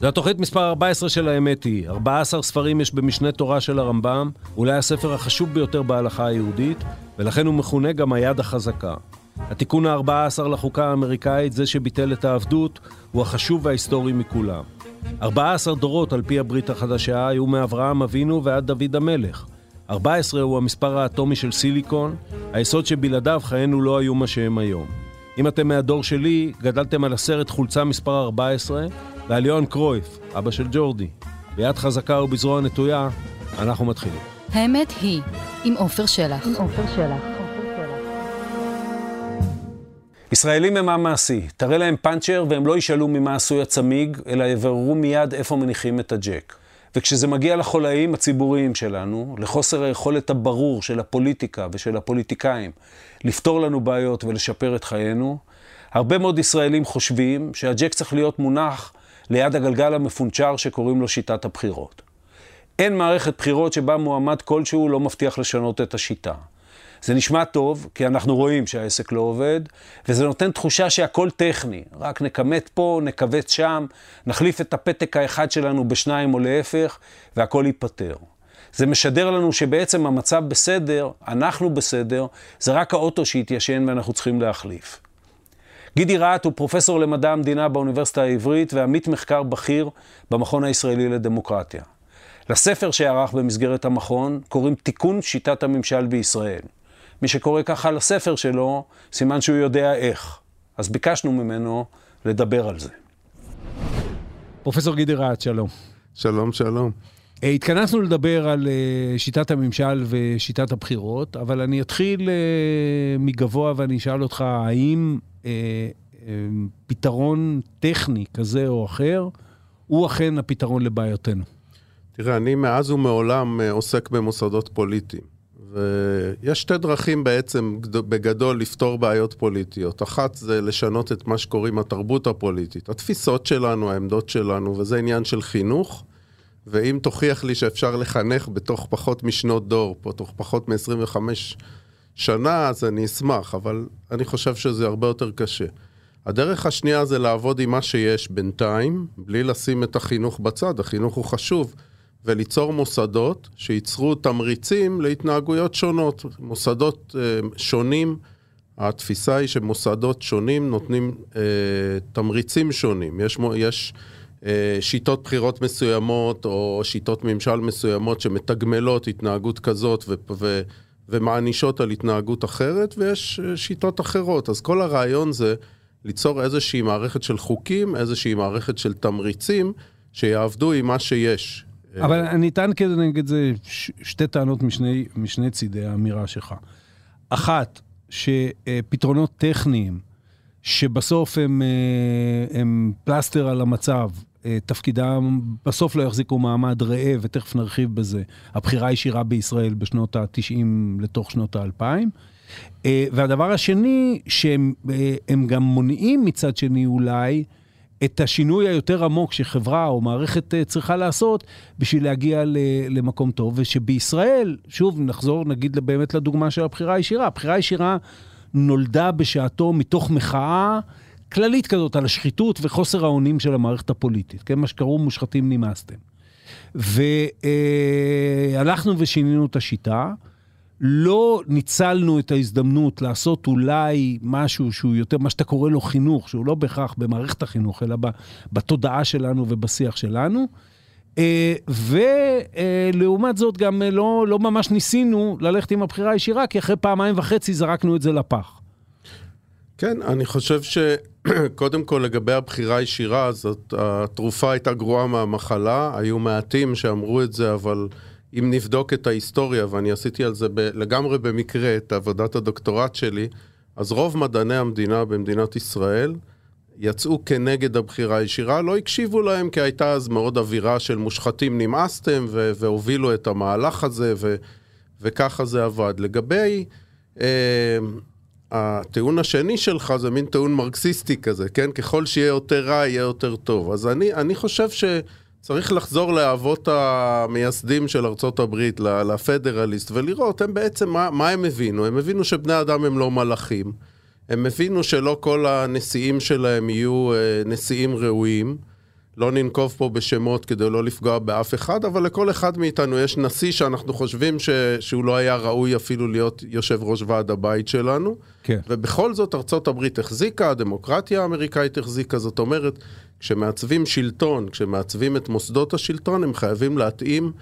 זו התוכנית מספר 14 של האמת היא. 14 ספרים יש במשנה תורה של הרמב"ם, אולי הספר החשוב ביותר בהלכה היהודית, ולכן הוא מכונה גם היד החזקה. התיקון ה-14 לחוקה האמריקאית, זה שביטל את העבדות, הוא החשוב וההיסטורי מכולם. 14 דורות על פי הברית החדשה היו מאברהם אבינו ועד דוד המלך. 14 הוא המספר האטומי של סיליקון, היסוד שבלעדיו חיינו לא היו מה שהם היום. אם אתם מהדור שלי, גדלתם על הסרט חולצה מספר 14 ועל יוהאן קרויף, אבא של ג'ורדי. ביד חזקה ובזרוע נטויה, אנחנו מתחילים. האמת היא, עם עופר שלח. עם עופר שלח. ישראלים הם עם מעשי, תראה להם פאנצ'ר והם לא ישאלו ממה עשוי הצמיג, אלא יבררו מיד איפה מניחים את הג'ק. וכשזה מגיע לחולאים הציבוריים שלנו, לחוסר היכולת הברור של הפוליטיקה ושל הפוליטיקאים לפתור לנו בעיות ולשפר את חיינו, הרבה מאוד ישראלים חושבים שהג'ק צריך להיות מונח ליד הגלגל המפונצ'ר שקוראים לו שיטת הבחירות. אין מערכת בחירות שבה מועמד כלשהו לא מבטיח לשנות את השיטה. זה נשמע טוב, כי אנחנו רואים שהעסק לא עובד, וזה נותן תחושה שהכל טכני. רק נכמת פה, נכווץ שם, נחליף את הפתק האחד שלנו בשניים או להפך, והכל ייפתר. זה משדר לנו שבעצם המצב בסדר, אנחנו בסדר, זה רק האוטו שהתיישן ואנחנו צריכים להחליף. גידי רהט הוא פרופסור למדע המדינה באוניברסיטה העברית ועמית מחקר בכיר במכון הישראלי לדמוקרטיה. לספר שערך במסגרת המכון קוראים תיקון שיטת הממשל בישראל. מי שקורא ככה לספר שלו, סימן שהוא יודע איך. אז ביקשנו ממנו לדבר על זה. פרופסור גידי רהט, שלום. שלום, שלום. אה, התכנסנו לדבר על אה, שיטת הממשל ושיטת הבחירות, אבל אני אתחיל אה, מגבוה ואני אשאל אותך, האם פתרון טכני כזה או אחר הוא אכן הפתרון לבעיותינו? תראה, אני מאז ומעולם עוסק במוסדות פוליטיים. ויש שתי דרכים בעצם בגדול לפתור בעיות פוליטיות. אחת זה לשנות את מה שקוראים התרבות הפוליטית, התפיסות שלנו, העמדות שלנו, וזה עניין של חינוך. ואם תוכיח לי שאפשר לחנך בתוך פחות משנות דור, פה תוך פחות מ-25 שנה, אז אני אשמח, אבל אני חושב שזה הרבה יותר קשה. הדרך השנייה זה לעבוד עם מה שיש בינתיים, בלי לשים את החינוך בצד, החינוך הוא חשוב. וליצור מוסדות שייצרו תמריצים להתנהגויות שונות. מוסדות אה, שונים, התפיסה היא שמוסדות שונים נותנים אה, תמריצים שונים. יש, יש אה, שיטות בחירות מסוימות או שיטות ממשל מסוימות שמתגמלות התנהגות כזאת ו, ו, ומענישות על התנהגות אחרת, ויש אה, שיטות אחרות. אז כל הרעיון זה ליצור איזושהי מערכת של חוקים, איזושהי מערכת של תמריצים, שיעבדו עם מה שיש. אבל אני אטען כזה נגד זה שתי טענות משני, משני צידי האמירה שלך. אחת, שפתרונות טכניים, שבסוף הם, אה, הם פלסטר על המצב, אה, תפקידם בסוף לא יחזיקו מעמד ראה, ותכף נרחיב בזה, הבחירה הישירה בישראל בשנות ה-90 לתוך שנות ה-2000. אה, והדבר השני, שהם גם מונעים מצד שני אולי, את השינוי היותר עמוק שחברה או מערכת אה, צריכה לעשות בשביל להגיע למקום טוב, ושבישראל, שוב, נחזור נגיד באמת לדוגמה של הבחירה הישירה. הבחירה הישירה נולדה בשעתו מתוך מחאה כללית כזאת על השחיתות וחוסר האונים של המערכת הפוליטית, כן? מה שקראו מושחתים נמאסתם. והלכנו אה, ושינינו את השיטה. לא ניצלנו את ההזדמנות לעשות אולי משהו שהוא יותר, מה שאתה קורא לו חינוך, שהוא לא בהכרח במערכת החינוך, אלא בתודעה שלנו ובשיח שלנו. אה, ולעומת זאת גם לא, לא ממש ניסינו ללכת עם הבחירה הישירה, כי אחרי פעמיים וחצי זרקנו את זה לפח. כן, אני חושב שקודם כל לגבי הבחירה הישירה, הזאת, התרופה הייתה גרועה מהמחלה, היו מעטים שאמרו את זה, אבל... אם נבדוק את ההיסטוריה, ואני עשיתי על זה ב- לגמרי במקרה את עבודת הדוקטורט שלי, אז רוב מדעני המדינה במדינת ישראל יצאו כנגד הבחירה הישירה, לא הקשיבו להם כי הייתה אז מאוד אווירה של מושחתים נמאסתם ו- והובילו את המהלך הזה ו- וככה זה עבד. לגבי אה, הטיעון השני שלך זה מין טיעון מרקסיסטי כזה, כן? ככל שיהיה יותר רע יהיה יותר טוב. אז אני, אני חושב ש... צריך לחזור לאבות המייסדים של ארצות הברית, לפדרליסט, ולראות הם בעצם, מה, מה הם הבינו? הם הבינו שבני אדם הם לא מלאכים. הם הבינו שלא כל הנשיאים שלהם יהיו אה, נשיאים ראויים. לא ננקוב פה בשמות כדי לא לפגוע באף אחד, אבל לכל אחד מאיתנו יש נשיא שאנחנו חושבים ש... שהוא לא היה ראוי אפילו להיות יושב ראש ועד הבית שלנו. כן. ובכל זאת ארצות הברית החזיקה, הדמוקרטיה האמריקאית החזיקה, זאת אומרת, כשמעצבים שלטון, כשמעצבים את מוסדות השלטון, הם חייבים להתאים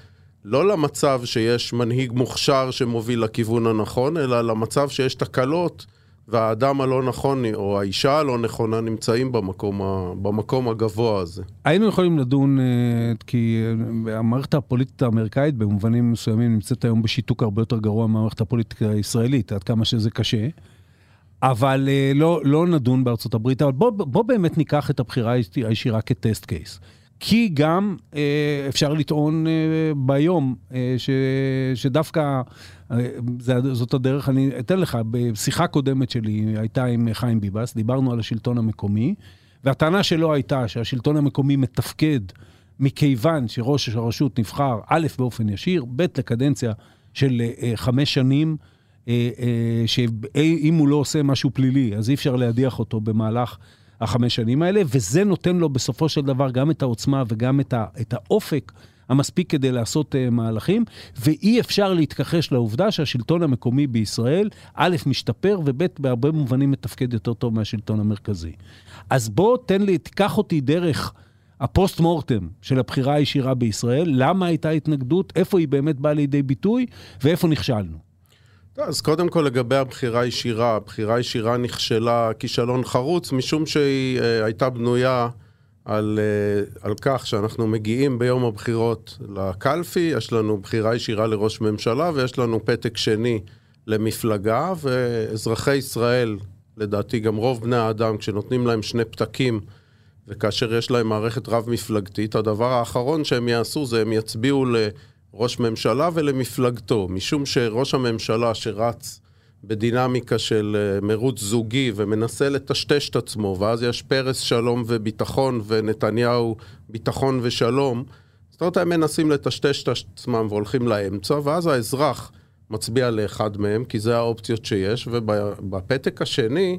לא למצב שיש מנהיג מוכשר שמוביל לכיוון הנכון, אלא למצב שיש תקלות. והאדם הלא נכון, או האישה הלא נכונה, נמצאים במקום, ה, במקום הגבוה הזה. היינו יכולים לדון, אה, כי אה, המערכת הפוליטית האמריקאית במובנים מסוימים נמצאת היום בשיתוק הרבה יותר גרוע מהמערכת הפוליטית הישראלית, עד כמה שזה קשה. אבל אה, לא, לא נדון בארצות הברית, אבל בוא, בוא באמת ניקח את הבחירה הישירה כטסט קייס. כי גם אפשר לטעון ביום ש, שדווקא זאת הדרך, אני אתן לך, בשיחה קודמת שלי הייתה עם חיים ביבס, דיברנו על השלטון המקומי, והטענה שלו הייתה שהשלטון המקומי מתפקד מכיוון שראש הרשות נבחר א', באופן ישיר, ב', לקדנציה של אה, חמש שנים, אה, אה, שאם הוא לא עושה משהו פלילי, אז אי אפשר להדיח אותו במהלך החמש שנים האלה, וזה נותן לו בסופו של דבר גם את העוצמה וגם את האופק המספיק כדי לעשות uh, מהלכים, ואי אפשר להתכחש לעובדה שהשלטון המקומי בישראל, א', משתפר, וב', בהרבה מובנים מתפקד יותר טוב מהשלטון המרכזי. אז בוא, תן לי, תיקח אותי דרך הפוסט מורטם של הבחירה הישירה בישראל, למה הייתה התנגדות, איפה היא באמת באה לידי ביטוי, ואיפה נכשלנו. אז קודם כל לגבי הבחירה הישירה, הבחירה הישירה נכשלה כישלון חרוץ, משום שהיא uh, הייתה בנויה על, uh, על כך שאנחנו מגיעים ביום הבחירות לקלפי, יש לנו בחירה ישירה לראש ממשלה ויש לנו פתק שני למפלגה, ואזרחי ישראל, לדעתי גם רוב בני האדם, כשנותנים להם שני פתקים וכאשר יש להם מערכת רב-מפלגתית, הדבר האחרון שהם יעשו זה הם יצביעו ל... ראש ממשלה ולמפלגתו, משום שראש הממשלה שרץ בדינמיקה של אה, מרוץ זוגי ומנסה לטשטש את עצמו, ואז יש פרס שלום וביטחון ונתניהו ביטחון ושלום, זאת אומרת הם מנסים לטשטש את עצמם והולכים לאמצע, ואז האזרח מצביע לאחד מהם, כי זה האופציות שיש, ובפתק השני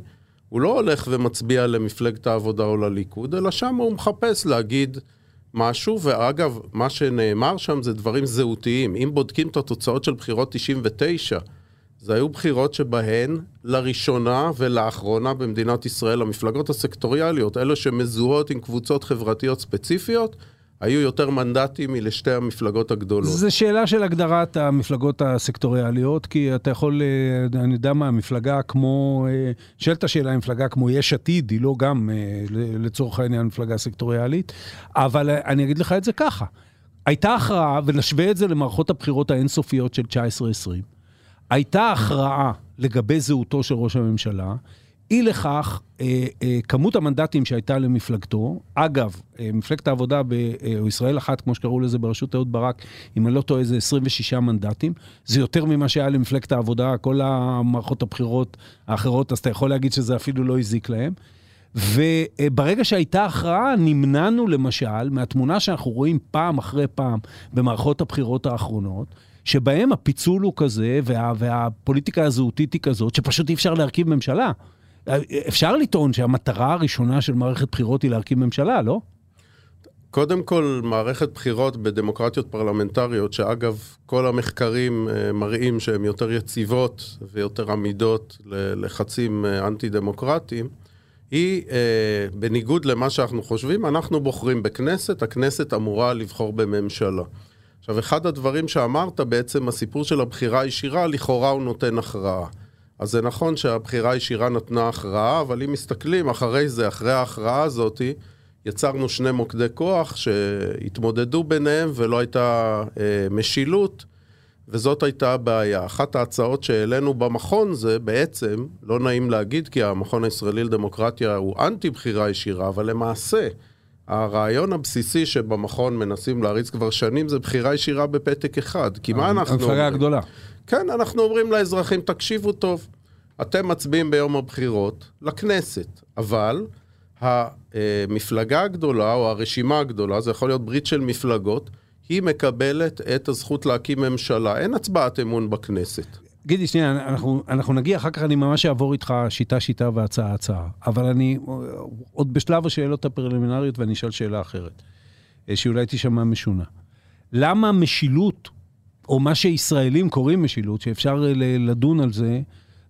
הוא לא הולך ומצביע למפלגת העבודה או לליכוד, אלא שם הוא מחפש להגיד משהו, ואגב, מה שנאמר שם זה דברים זהותיים. אם בודקים את התוצאות של בחירות 99, זה היו בחירות שבהן לראשונה ולאחרונה במדינת ישראל המפלגות הסקטוריאליות, אלה שמזוהות עם קבוצות חברתיות ספציפיות, היו יותר מנדטים מלשתי המפלגות הגדולות. זו שאלה של הגדרת המפלגות הסקטוריאליות, כי אתה יכול, אה, אני יודע מה, מפלגה כמו, אה, שאלת השאלה, מפלגה כמו יש עתיד, היא לא גם אה, לצורך העניין מפלגה סקטוריאלית, אבל אני אגיד לך את זה ככה. הייתה הכרעה, ונשווה את זה למערכות הבחירות האינסופיות של 19-20, הייתה הכרעה לגבי זהותו של ראש הממשלה, אי לכך, אה, אה, כמות המנדטים שהייתה למפלגתו, אגב, אה, מפלגת העבודה, ב, אה, או ישראל אחת, כמו שקראו לזה בראשות אהוד ברק, אם אני לא טועה, זה 26 מנדטים. זה יותר ממה שהיה למפלגת העבודה, כל המערכות הבחירות האחרות, אז אתה יכול להגיד שזה אפילו לא הזיק להם. וברגע שהייתה הכרעה, נמנענו למשל מהתמונה שאנחנו רואים פעם אחרי פעם במערכות הבחירות האחרונות, שבהם הפיצול הוא כזה, וה, והפוליטיקה הזהותית היא כזאת, שפשוט אי אפשר להרכיב ממשלה. אפשר לטעון שהמטרה הראשונה של מערכת בחירות היא להרכיב ממשלה, לא? קודם כל, מערכת בחירות בדמוקרטיות פרלמנטריות, שאגב, כל המחקרים אה, מראים שהן יותר יציבות ויותר עמידות ללחצים אה, אנטי-דמוקרטיים, היא, אה, בניגוד למה שאנחנו חושבים, אנחנו בוחרים בכנסת, הכנסת אמורה לבחור בממשלה. עכשיו, אחד הדברים שאמרת, בעצם הסיפור של הבחירה הישירה, לכאורה הוא נותן הכרעה. אז זה נכון שהבחירה הישירה נתנה הכרעה, אבל אם מסתכלים אחרי זה, אחרי ההכרעה הזאתי, יצרנו שני מוקדי כוח שהתמודדו ביניהם ולא הייתה אה, משילות, וזאת הייתה הבעיה. אחת ההצעות שהעלינו במכון זה בעצם, לא נעים להגיד כי המכון הישראלי לדמוקרטיה הוא אנטי בחירה ישירה, אבל למעשה, הרעיון הבסיסי שבמכון מנסים להריץ כבר שנים זה בחירה ישירה בפתק אחד. כי מה אנחנו... המפלגה הגדולה. כן, אנחנו אומרים לאזרחים, תקשיבו טוב, אתם מצביעים ביום הבחירות לכנסת, אבל המפלגה הגדולה או הרשימה הגדולה, זה יכול להיות ברית של מפלגות, היא מקבלת את הזכות להקים ממשלה. אין הצבעת אמון בכנסת. גידי, שנייה, אנחנו, אנחנו נגיע, אחר כך אני ממש אעבור איתך שיטה-שיטה והצעה-הצעה. אבל אני עוד בשלב השאלות הפרלימינריות, ואני אשאל שאלה אחרת, אה, שאולי תישמע משונה. למה משילות, או מה שישראלים קוראים משילות, שאפשר לדון על זה,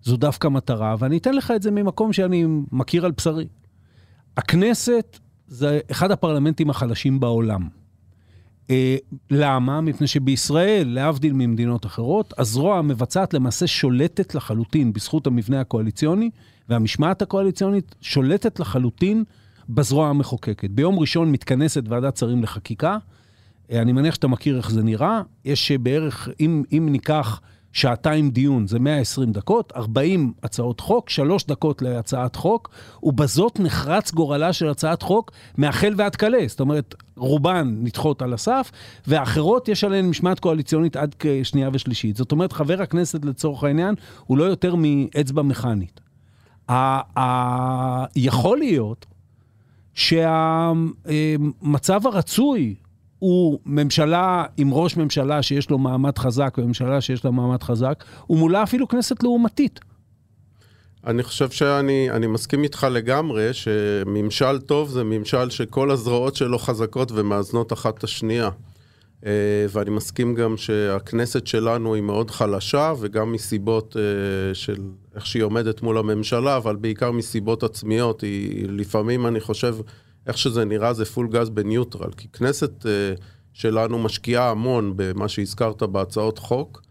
זו דווקא מטרה, ואני אתן לך את זה ממקום שאני מכיר על בשרי. הכנסת זה אחד הפרלמנטים החלשים בעולם. אה, למה? מפני שבישראל, להבדיל ממדינות אחרות, הזרוע המבצעת למעשה שולטת לחלוטין בזכות המבנה הקואליציוני, והמשמעת הקואליציונית שולטת לחלוטין בזרוע המחוקקת. ביום ראשון מתכנסת ועדת שרים לחקיקה, אה, אני מניח שאתה מכיר איך זה נראה, יש בערך, אם, אם ניקח שעתיים דיון, זה 120 דקות, 40 הצעות חוק, 3 דקות להצעת חוק, ובזאת נחרץ גורלה של הצעת חוק מהחל ועד כלה. זאת אומרת, רובן נדחות על הסף, ואחרות יש עליהן משמעת קואליציונית עד שנייה ושלישית. זאת אומרת, חבר הכנסת לצורך העניין הוא לא יותר מאצבע מכנית. יכול להיות שהמצב הרצוי הוא ממשלה עם ראש ממשלה שיש לו מעמד חזק, וממשלה שיש לה מעמד חזק, ומולה אפילו כנסת לעומתית. אני חושב שאני מסכים איתך לגמרי, שממשל טוב זה ממשל שכל הזרועות שלו חזקות ומאזנות אחת את השנייה. אה, ואני מסכים גם שהכנסת שלנו היא מאוד חלשה, וגם מסיבות אה, של איך שהיא עומדת מול הממשלה, אבל בעיקר מסיבות עצמיות. היא לפעמים, אני חושב, איך שזה נראה זה פול גז בניוטרל, כי כנסת uh, שלנו משקיעה המון במה שהזכרת בהצעות חוק,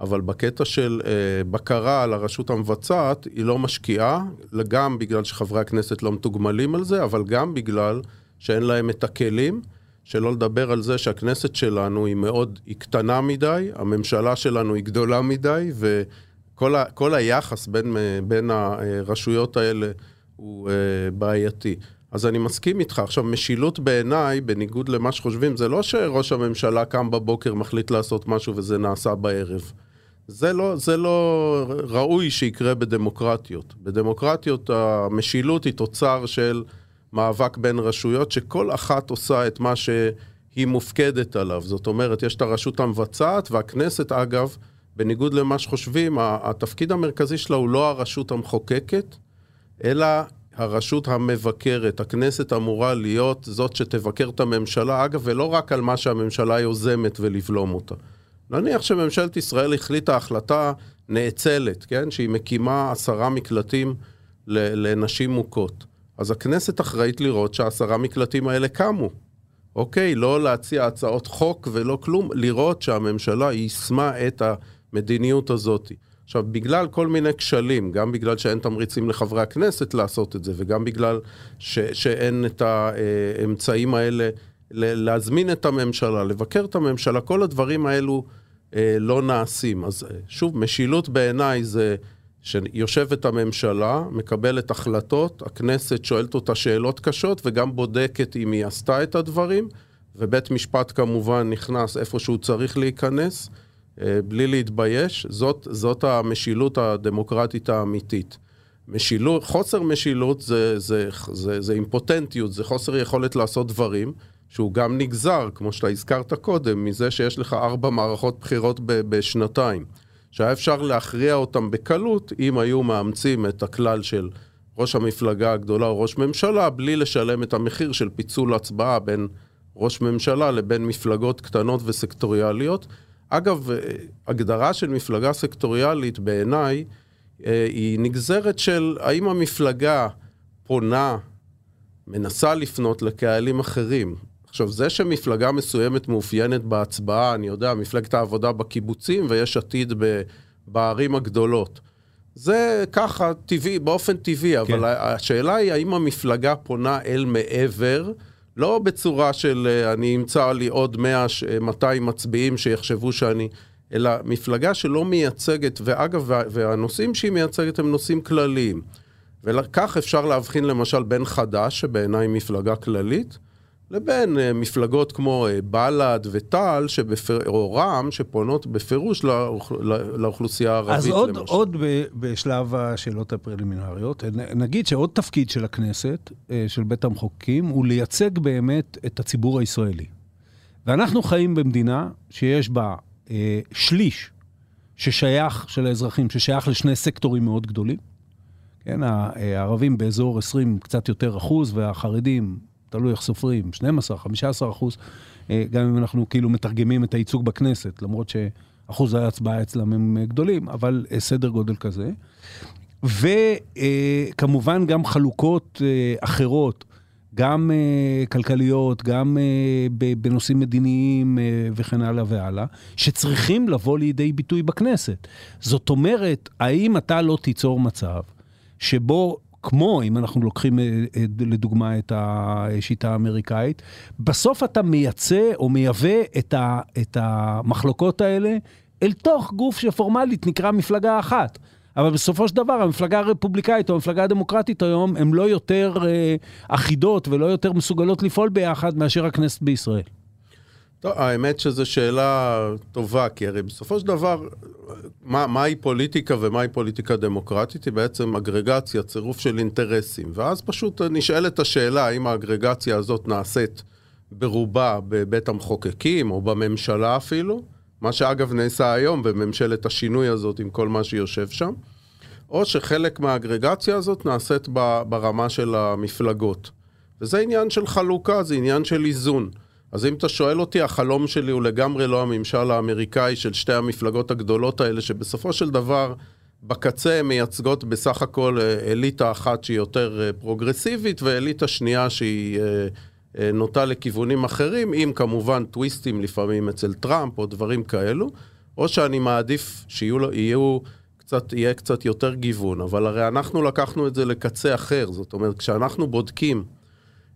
אבל בקטע של uh, בקרה על הרשות המבצעת, היא לא משקיעה, גם בגלל שחברי הכנסת לא מתוגמלים על זה, אבל גם בגלל שאין להם את הכלים. שלא לדבר על זה שהכנסת שלנו היא מאוד, היא קטנה מדי, הממשלה שלנו היא גדולה מדי, וכל היחס בין, בין הרשויות האלה הוא uh, בעייתי. אז אני מסכים איתך. עכשיו, משילות בעיניי, בניגוד למה שחושבים, זה לא שראש הממשלה קם בבוקר, מחליט לעשות משהו וזה נעשה בערב. זה לא, זה לא ראוי שיקרה בדמוקרטיות. בדמוקרטיות המשילות היא תוצר של מאבק בין רשויות, שכל אחת עושה את מה שהיא מופקדת עליו. זאת אומרת, יש את הרשות המבצעת, והכנסת, אגב, בניגוד למה שחושבים, התפקיד המרכזי שלה הוא לא הרשות המחוקקת, אלא הרשות המבקרת, הכנסת אמורה להיות זאת שתבקר את הממשלה, אגב, ולא רק על מה שהממשלה יוזמת ולבלום אותה. נניח שממשלת ישראל החליטה החלטה נאצלת, כן? שהיא מקימה עשרה מקלטים לנשים מוכות. אז הכנסת אחראית לראות שהעשרה מקלטים האלה קמו. אוקיי, לא להציע הצעות חוק ולא כלום, לראות שהממשלה יישמה את המדיניות הזאת. עכשיו, בגלל כל מיני כשלים, גם בגלל שאין תמריצים לחברי הכנסת לעשות את זה, וגם בגלל ש, שאין את האמצעים האלה להזמין את הממשלה, לבקר את הממשלה, כל הדברים האלו אה, לא נעשים. אז אה, שוב, משילות בעיניי זה שיושבת הממשלה, מקבלת החלטות, הכנסת שואלת אותה שאלות קשות וגם בודקת אם היא עשתה את הדברים, ובית משפט כמובן נכנס איפה שהוא צריך להיכנס. אה, בלי להתבייש, זאת, זאת המשילות הדמוקרטית האמיתית. משילות, חוסר משילות זה, זה, זה, זה אימפוטנטיות, זה חוסר יכולת לעשות דברים, שהוא גם נגזר, כמו שאתה הזכרת קודם, מזה שיש לך ארבע מערכות בחירות ב, בשנתיים. שהיה אפשר להכריע אותם בקלות אם היו מאמצים את הכלל של ראש המפלגה הגדולה או ראש ממשלה, בלי לשלם את המחיר של פיצול הצבעה בין ראש ממשלה לבין מפלגות קטנות וסקטוריאליות. אגב, הגדרה של מפלגה סקטוריאלית בעיניי אה, היא נגזרת של האם המפלגה פונה, מנסה לפנות לקהלים אחרים. עכשיו, זה שמפלגה מסוימת מאופיינת בהצבעה, אני יודע, מפלגת העבודה בקיבוצים ויש עתיד בערים הגדולות. זה ככה טבעי, באופן טבעי, כן. אבל השאלה היא האם המפלגה פונה אל מעבר לא בצורה של אה, אני אמצא לי עוד 100, 200 מצביעים שיחשבו שאני, אלא מפלגה שלא מייצגת, ואגב, והנושאים שהיא מייצגת הם נושאים כלליים. וכך אפשר להבחין למשל בין חד"ש, שבעיניי מפלגה כללית, לבין uh, מפלגות כמו uh, בל"ד ותע"ל, שבפר... או רע"מ, שפונות בפירוש לאוכ... לאוכלוסייה הערבית, אז עוד, למשל. עוד. בשלב השאלות הפרלימינריות, נגיד שעוד תפקיד של הכנסת, uh, של בית המחוקקים, הוא לייצג באמת את הציבור הישראלי. ואנחנו חיים במדינה שיש בה uh, שליש ששייך, של האזרחים, ששייך לשני סקטורים מאוד גדולים. כן, הערבים באזור 20, קצת יותר אחוז, והחרדים, תלוי איך סופרים, 12, 15 אחוז, אה, גם אם אנחנו כאילו מתרגמים את הייצוג בכנסת, למרות שאחוז ההצבעה אצלם הם גדולים, אבל אה, סדר גודל כזה. וכמובן גם חלוקות אחרות. גם כלכליות, גם בנושאים מדיניים וכן הלאה והלאה, שצריכים לבוא לידי ביטוי בכנסת. זאת אומרת, האם אתה לא תיצור מצב שבו כמו אם אנחנו לוקחים לדוגמה את השיטה האמריקאית, בסוף אתה מייצא או מייבא את, ה, את המחלוקות האלה אל תוך גוף שפורמלית נקרא מפלגה אחת. אבל בסופו של דבר, המפלגה הרפובליקאית או המפלגה הדמוקרטית היום, הן לא יותר אה, אחידות ולא יותר מסוגלות לפעול ביחד מאשר הכנסת בישראל. טוב, האמת שזו שאלה טובה, כי הרי בסופו של דבר, מה, מהי פוליטיקה ומהי פוליטיקה דמוקרטית? היא בעצם אגרגציה, צירוף של אינטרסים. ואז פשוט נשאלת השאלה האם האגרגציה הזאת נעשית ברובה בבית המחוקקים או בממשלה אפילו, מה שאגב נעשה היום בממשלת השינוי הזאת עם כל מה שיושב שם, או שחלק מהאגרגציה הזאת נעשית ברמה של המפלגות. וזה עניין של חלוקה, זה עניין של איזון. אז אם אתה שואל אותי, החלום שלי הוא לגמרי לא הממשל האמריקאי של שתי המפלגות הגדולות האלה, שבסופו של דבר, בקצה הן מייצגות בסך הכל אה, אליטה אחת שהיא יותר אה, פרוגרסיבית, ואליטה שנייה שהיא אה, נוטה לכיוונים אחרים, עם כמובן טוויסטים לפעמים אצל טראמפ או דברים כאלו, או שאני מעדיף שיהיו קצת, יהיה קצת יותר גיוון, אבל הרי אנחנו לקחנו את זה לקצה אחר, זאת אומרת, כשאנחנו בודקים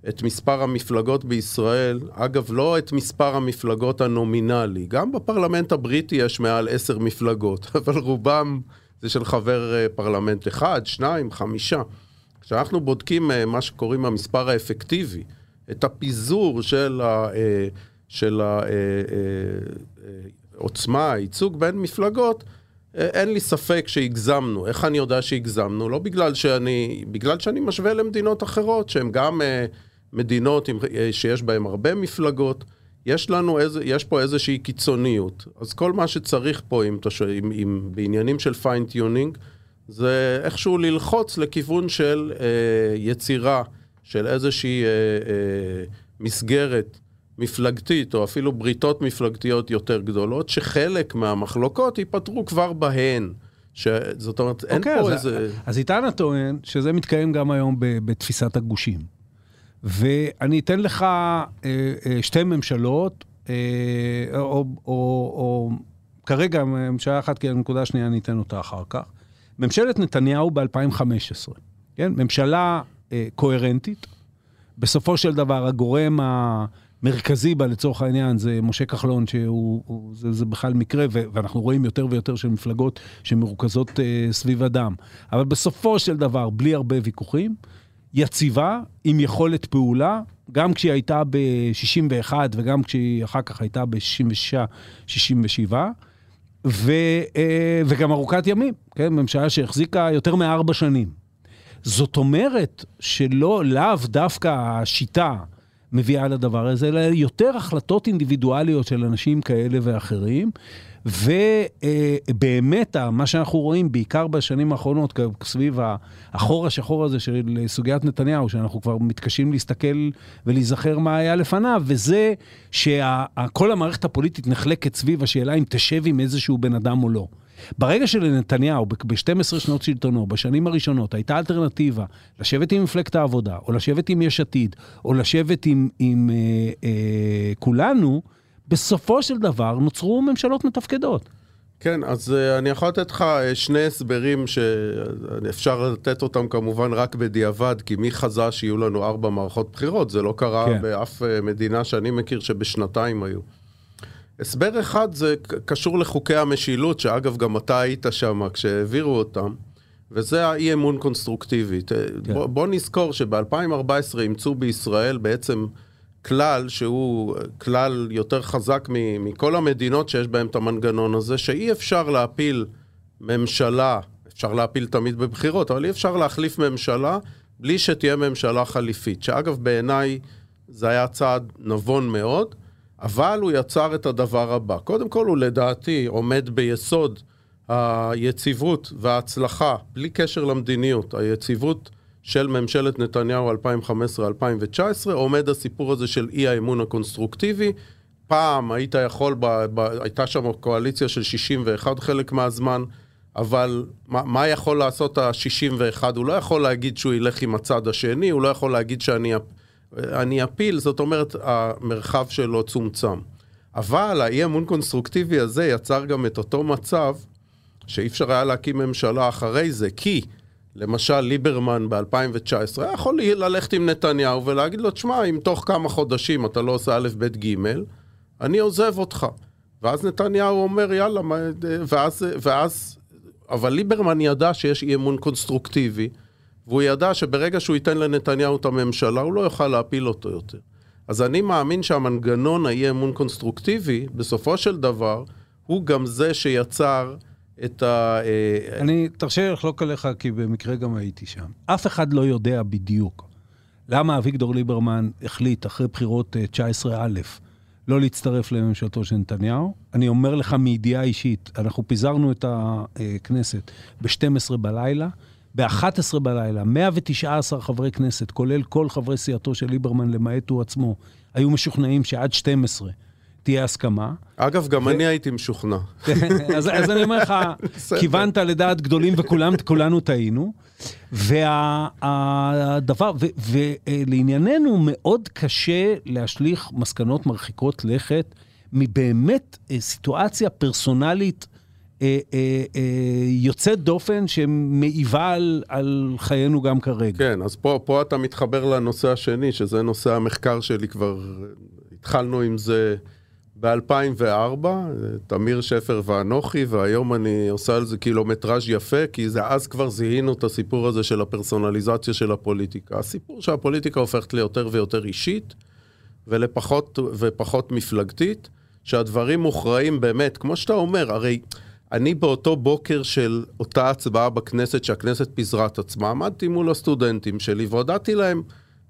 את מספר המפלגות בישראל, אגב, לא את מספר המפלגות הנומינלי, גם בפרלמנט הבריטי יש מעל עשר מפלגות, אבל רובם זה של חבר אה, פרלמנט אחד, שניים, חמישה. כשאנחנו בודקים אה, מה שקוראים המספר האפקטיבי, את הפיזור של, ה, אה, של העוצמה, אה, אה, הייצוג בין מפלגות, אין לי ספק שהגזמנו. איך אני יודע שהגזמנו? לא בגלל שאני, בגלל שאני משווה למדינות אחרות, שהן גם מדינות עם, שיש בהן הרבה מפלגות. יש לנו איזה, יש פה איזושהי קיצוניות. אז כל מה שצריך פה, עם, עם, עם, בעניינים של fine-tuning, זה איכשהו ללחוץ לכיוון של אה, יצירה של איזושהי אה, אה, מסגרת מפלגתית, או אפילו בריתות מפלגתיות יותר גדולות, שחלק מהמחלוקות ייפתרו כבר בהן. ש... זאת אומרת, אין אוקיי, פה אז, איזה... אז איתנה טוען שזה מתקיים גם היום בתפיסת הגושים. ואני אתן לך אה, אה, שתי ממשלות, אה, או, או, או, כרגע ממשלה אחת, כי הנקודה השנייה אני אתן אותה אחר כך. ממשלת נתניהו ב-2015, כן? ממשלה אה, קוהרנטית. בסופו של דבר, הגורם המרכזי בה, לצורך העניין, זה משה כחלון, שהוא, הוא, זה, זה בכלל מקרה, ו, ואנחנו רואים יותר ויותר של מפלגות שמרוכזות אה, סביב אדם. אבל בסופו של דבר, בלי הרבה ויכוחים, יציבה, עם יכולת פעולה, גם כשהיא הייתה ב-61 וגם כשהיא אחר כך הייתה ב-66-67. ו, אה, וגם ארוכת ימים, כן? ממשלה שהחזיקה יותר מארבע שנים. זאת אומרת שלא, לאו דווקא השיטה מביאה לדבר הזה, אלא יותר החלטות אינדיבידואליות של אנשים כאלה ואחרים. ובאמת, מה שאנחנו רואים, בעיקר בשנים האחרונות, סביב החור השחור הזה של סוגיית נתניהו, שאנחנו כבר מתקשים להסתכל ולהיזכר מה היה לפניו, וזה שכל המערכת הפוליטית נחלקת סביב השאלה אם תשב עם איזשהו בן אדם או לא. ברגע שלנתניהו, ב-12 שנות שלטונו, בשנים הראשונות, הייתה אלטרנטיבה לשבת עם מפלגת העבודה, או לשבת עם יש עתיד, או לשבת עם, עם אה, אה, כולנו, בסופו של דבר נוצרו ממשלות מתפקדות. כן, אז uh, אני יכול לתת לך uh, שני הסברים שאפשר לתת אותם כמובן רק בדיעבד, כי מי חזה שיהיו לנו ארבע מערכות בחירות? זה לא קרה כן. באף uh, מדינה שאני מכיר שבשנתיים היו. הסבר אחד זה קשור לחוקי המשילות, שאגב גם אתה היית שם כשהעבירו אותם, וזה האי אמון קונסטרוקטיבית. כן. בוא, בוא נזכור שב-2014 אימצו בישראל בעצם כלל שהוא כלל יותר חזק מכל המדינות שיש בהן את המנגנון הזה, שאי אפשר להפיל ממשלה, אפשר להפיל תמיד בבחירות, אבל אי אפשר להחליף ממשלה בלי שתהיה ממשלה חליפית, שאגב בעיניי זה היה צעד נבון מאוד. אבל הוא יצר את הדבר הבא. קודם כל, הוא לדעתי עומד ביסוד היציבות וההצלחה, בלי קשר למדיניות, היציבות של ממשלת נתניהו 2015-2019, עומד הסיפור הזה של אי האמון הקונסטרוקטיבי. פעם היית יכול, ב, ב, הייתה שם קואליציה של 61 חלק מהזמן, אבל מה, מה יכול לעשות ה-61? הוא לא יכול להגיד שהוא ילך עם הצד השני, הוא לא יכול להגיד שאני אני אפיל, זאת אומרת, המרחב שלו צומצם. אבל האי אמון קונסטרוקטיבי הזה יצר גם את אותו מצב שאי אפשר היה להקים ממשלה אחרי זה, כי למשל ליברמן ב-2019 היה יכול ללכת עם נתניהו ולהגיד לו, תשמע, אם תוך כמה חודשים אתה לא עושה א', ב', ג', אני עוזב אותך. ואז נתניהו אומר, יאללה, ואז, ואז, אבל ליברמן ידע שיש אי אמון קונסטרוקטיבי, והוא ידע שברגע שהוא ייתן לנתניהו את הממשלה, הוא לא יוכל להפיל אותו יותר. אז אני מאמין שהמנגנון האי אמון קונסטרוקטיבי, בסופו של דבר, הוא גם זה שיצר את ה... אה, אני, תרשה לי לחלוק עליך, כי במקרה גם הייתי שם. אף אחד לא יודע בדיוק למה אביגדור ליברמן החליט אחרי בחירות 19א אה, לא להצטרף לממשלתו של נתניהו. אני אומר לך מידיעה אישית, אנחנו פיזרנו את הכנסת ב-12 בלילה. ב-11 בלילה, 119 חברי כנסת, כולל כל חברי סיעתו של ליברמן, למעט הוא עצמו, היו משוכנעים שעד 12 תהיה הסכמה. אגב, גם ו... אני הייתי משוכנע. אז, אז אני אומר לך, כיוונת לדעת גדולים וכולנו טעינו. והדבר, ולענייננו, מאוד קשה להשליך מסקנות מרחיקות לכת מבאמת אה, סיטואציה פרסונלית אה, אה, אה, יוצאת דופן שמעיבה על, על חיינו גם כרגע. כן, אז פה, פה אתה מתחבר לנושא השני, שזה נושא המחקר שלי כבר, התחלנו עם זה ב-2004, תמיר שפר ואנוכי, והיום אני עושה על זה קילומטראז' יפה, כי זה אז כבר זיהינו את הסיפור הזה של הפרסונליזציה של הפוליטיקה. הסיפור שהפוליטיקה הופכת ליותר ויותר אישית, ולפחות ופחות מפלגתית, שהדברים מוכרעים באמת, כמו שאתה אומר, הרי... אני באותו בוקר של אותה הצבעה בכנסת, שהכנסת פיזרה את עצמה, עמדתי מול הסטודנטים שלי והודעתי להם,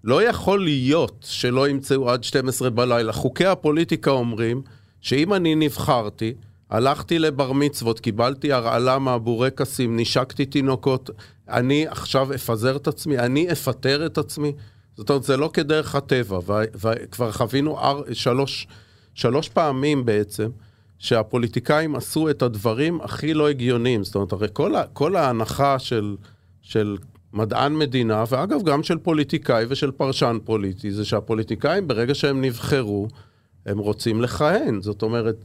לא יכול להיות שלא ימצאו עד 12 בלילה. חוקי הפוליטיקה אומרים שאם אני נבחרתי, הלכתי לבר מצוות, קיבלתי הרעלה מהבורקסים, נשקתי תינוקות, אני עכשיו אפזר את עצמי, אני אפטר את עצמי. זאת אומרת, זה לא כדרך הטבע, וכבר חווינו שלוש, שלוש פעמים בעצם. שהפוליטיקאים עשו את הדברים הכי לא הגיוניים. זאת אומרת, הרי כל, כל ההנחה של, של מדען מדינה, ואגב, גם של פוליטיקאי ושל פרשן פוליטי, זה שהפוליטיקאים, ברגע שהם נבחרו, הם רוצים לכהן. זאת אומרת,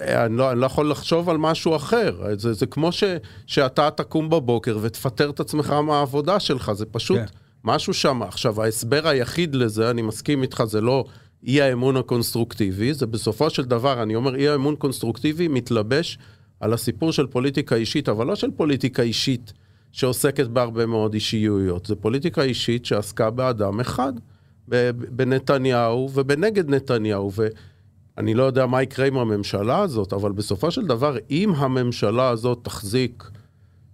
אני לא, אני לא יכול לחשוב על משהו אחר. זה, זה כמו ש, שאתה תקום בבוקר ותפטר את עצמך מהעבודה שלך, זה פשוט כן. משהו שם. עכשיו, ההסבר היחיד לזה, אני מסכים איתך, זה לא אי האמון הקונסטרוקטיבי, זה בסופו של דבר, אני אומר, אי האמון קונסטרוקטיבי מתלבש על הסיפור של פוליטיקה אישית, אבל לא של פוליטיקה אישית שעוסקת בהרבה מאוד אישיויות, זה פוליטיקה אישית שעסקה באדם אחד, בנתניהו ובנגד נתניהו, ואני לא יודע מה יקרה עם הממשלה הזאת, אבל בסופו של דבר, אם הממשלה הזאת תחזיק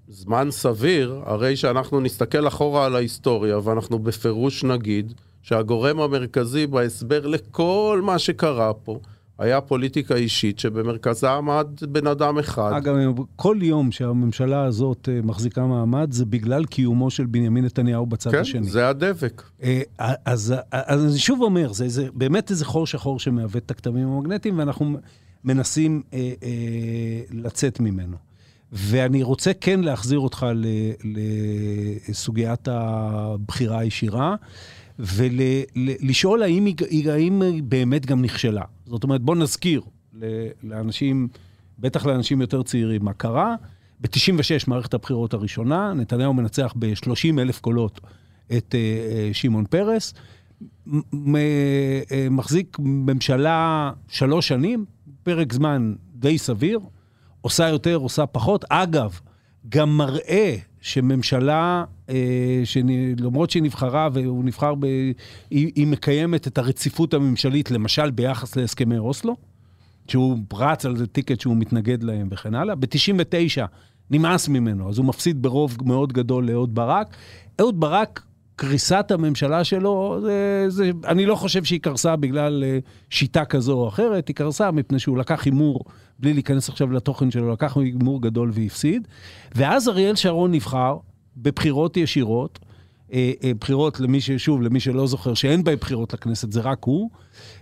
זמן סביר, הרי שאנחנו נסתכל אחורה על ההיסטוריה ואנחנו בפירוש נגיד, שהגורם המרכזי בהסבר לכל מה שקרה פה היה פוליטיקה אישית שבמרכזה עמד בן אדם אחד. אגב, כל יום שהממשלה הזאת אה, מחזיקה מעמד זה בגלל קיומו של בנימין נתניהו בצד כן, השני. כן, זה הדבק. אה, אז, אז אני שוב אומר, זה, זה באמת איזה חור שחור שמעוות את הכתמים המגנטיים, ואנחנו מנסים אה, אה, לצאת ממנו. ואני רוצה כן להחזיר אותך לסוגיית הבחירה הישירה. ולשאול האם היא, האם היא באמת גם נכשלה. זאת אומרת, בואו נזכיר לאנשים, בטח לאנשים יותר צעירים, מה קרה. ב-96, מערכת הבחירות הראשונה, נתניהו מנצח ב-30 אלף קולות את uh, שמעון פרס, אה, מחזיק ממשלה שלוש שנים, פרק זמן די סביר, עושה יותר, עושה פחות. אגב, גם מראה שממשלה, אה, שלמרות שהיא נבחרה והוא נבחר, ב, היא, היא מקיימת את הרציפות הממשלית, למשל ביחס להסכמי אוסלו, שהוא רץ על זה טיקט שהוא מתנגד להם וכן הלאה. ב-99 נמאס ממנו, אז הוא מפסיד ברוב מאוד גדול לאהוד ברק. אהוד ברק קריסת הממשלה שלו, זה, זה, אני לא חושב שהיא קרסה בגלל אה, שיטה כזו או אחרת, היא קרסה מפני שהוא לקח הימור, בלי להיכנס עכשיו לתוכן שלו, לקח הימור גדול והפסיד. ואז אריאל שרון נבחר בבחירות ישירות, אה, אה, בחירות למי ש... שוב, למי שלא זוכר, שאין בהן בחירות לכנסת, זה רק הוא,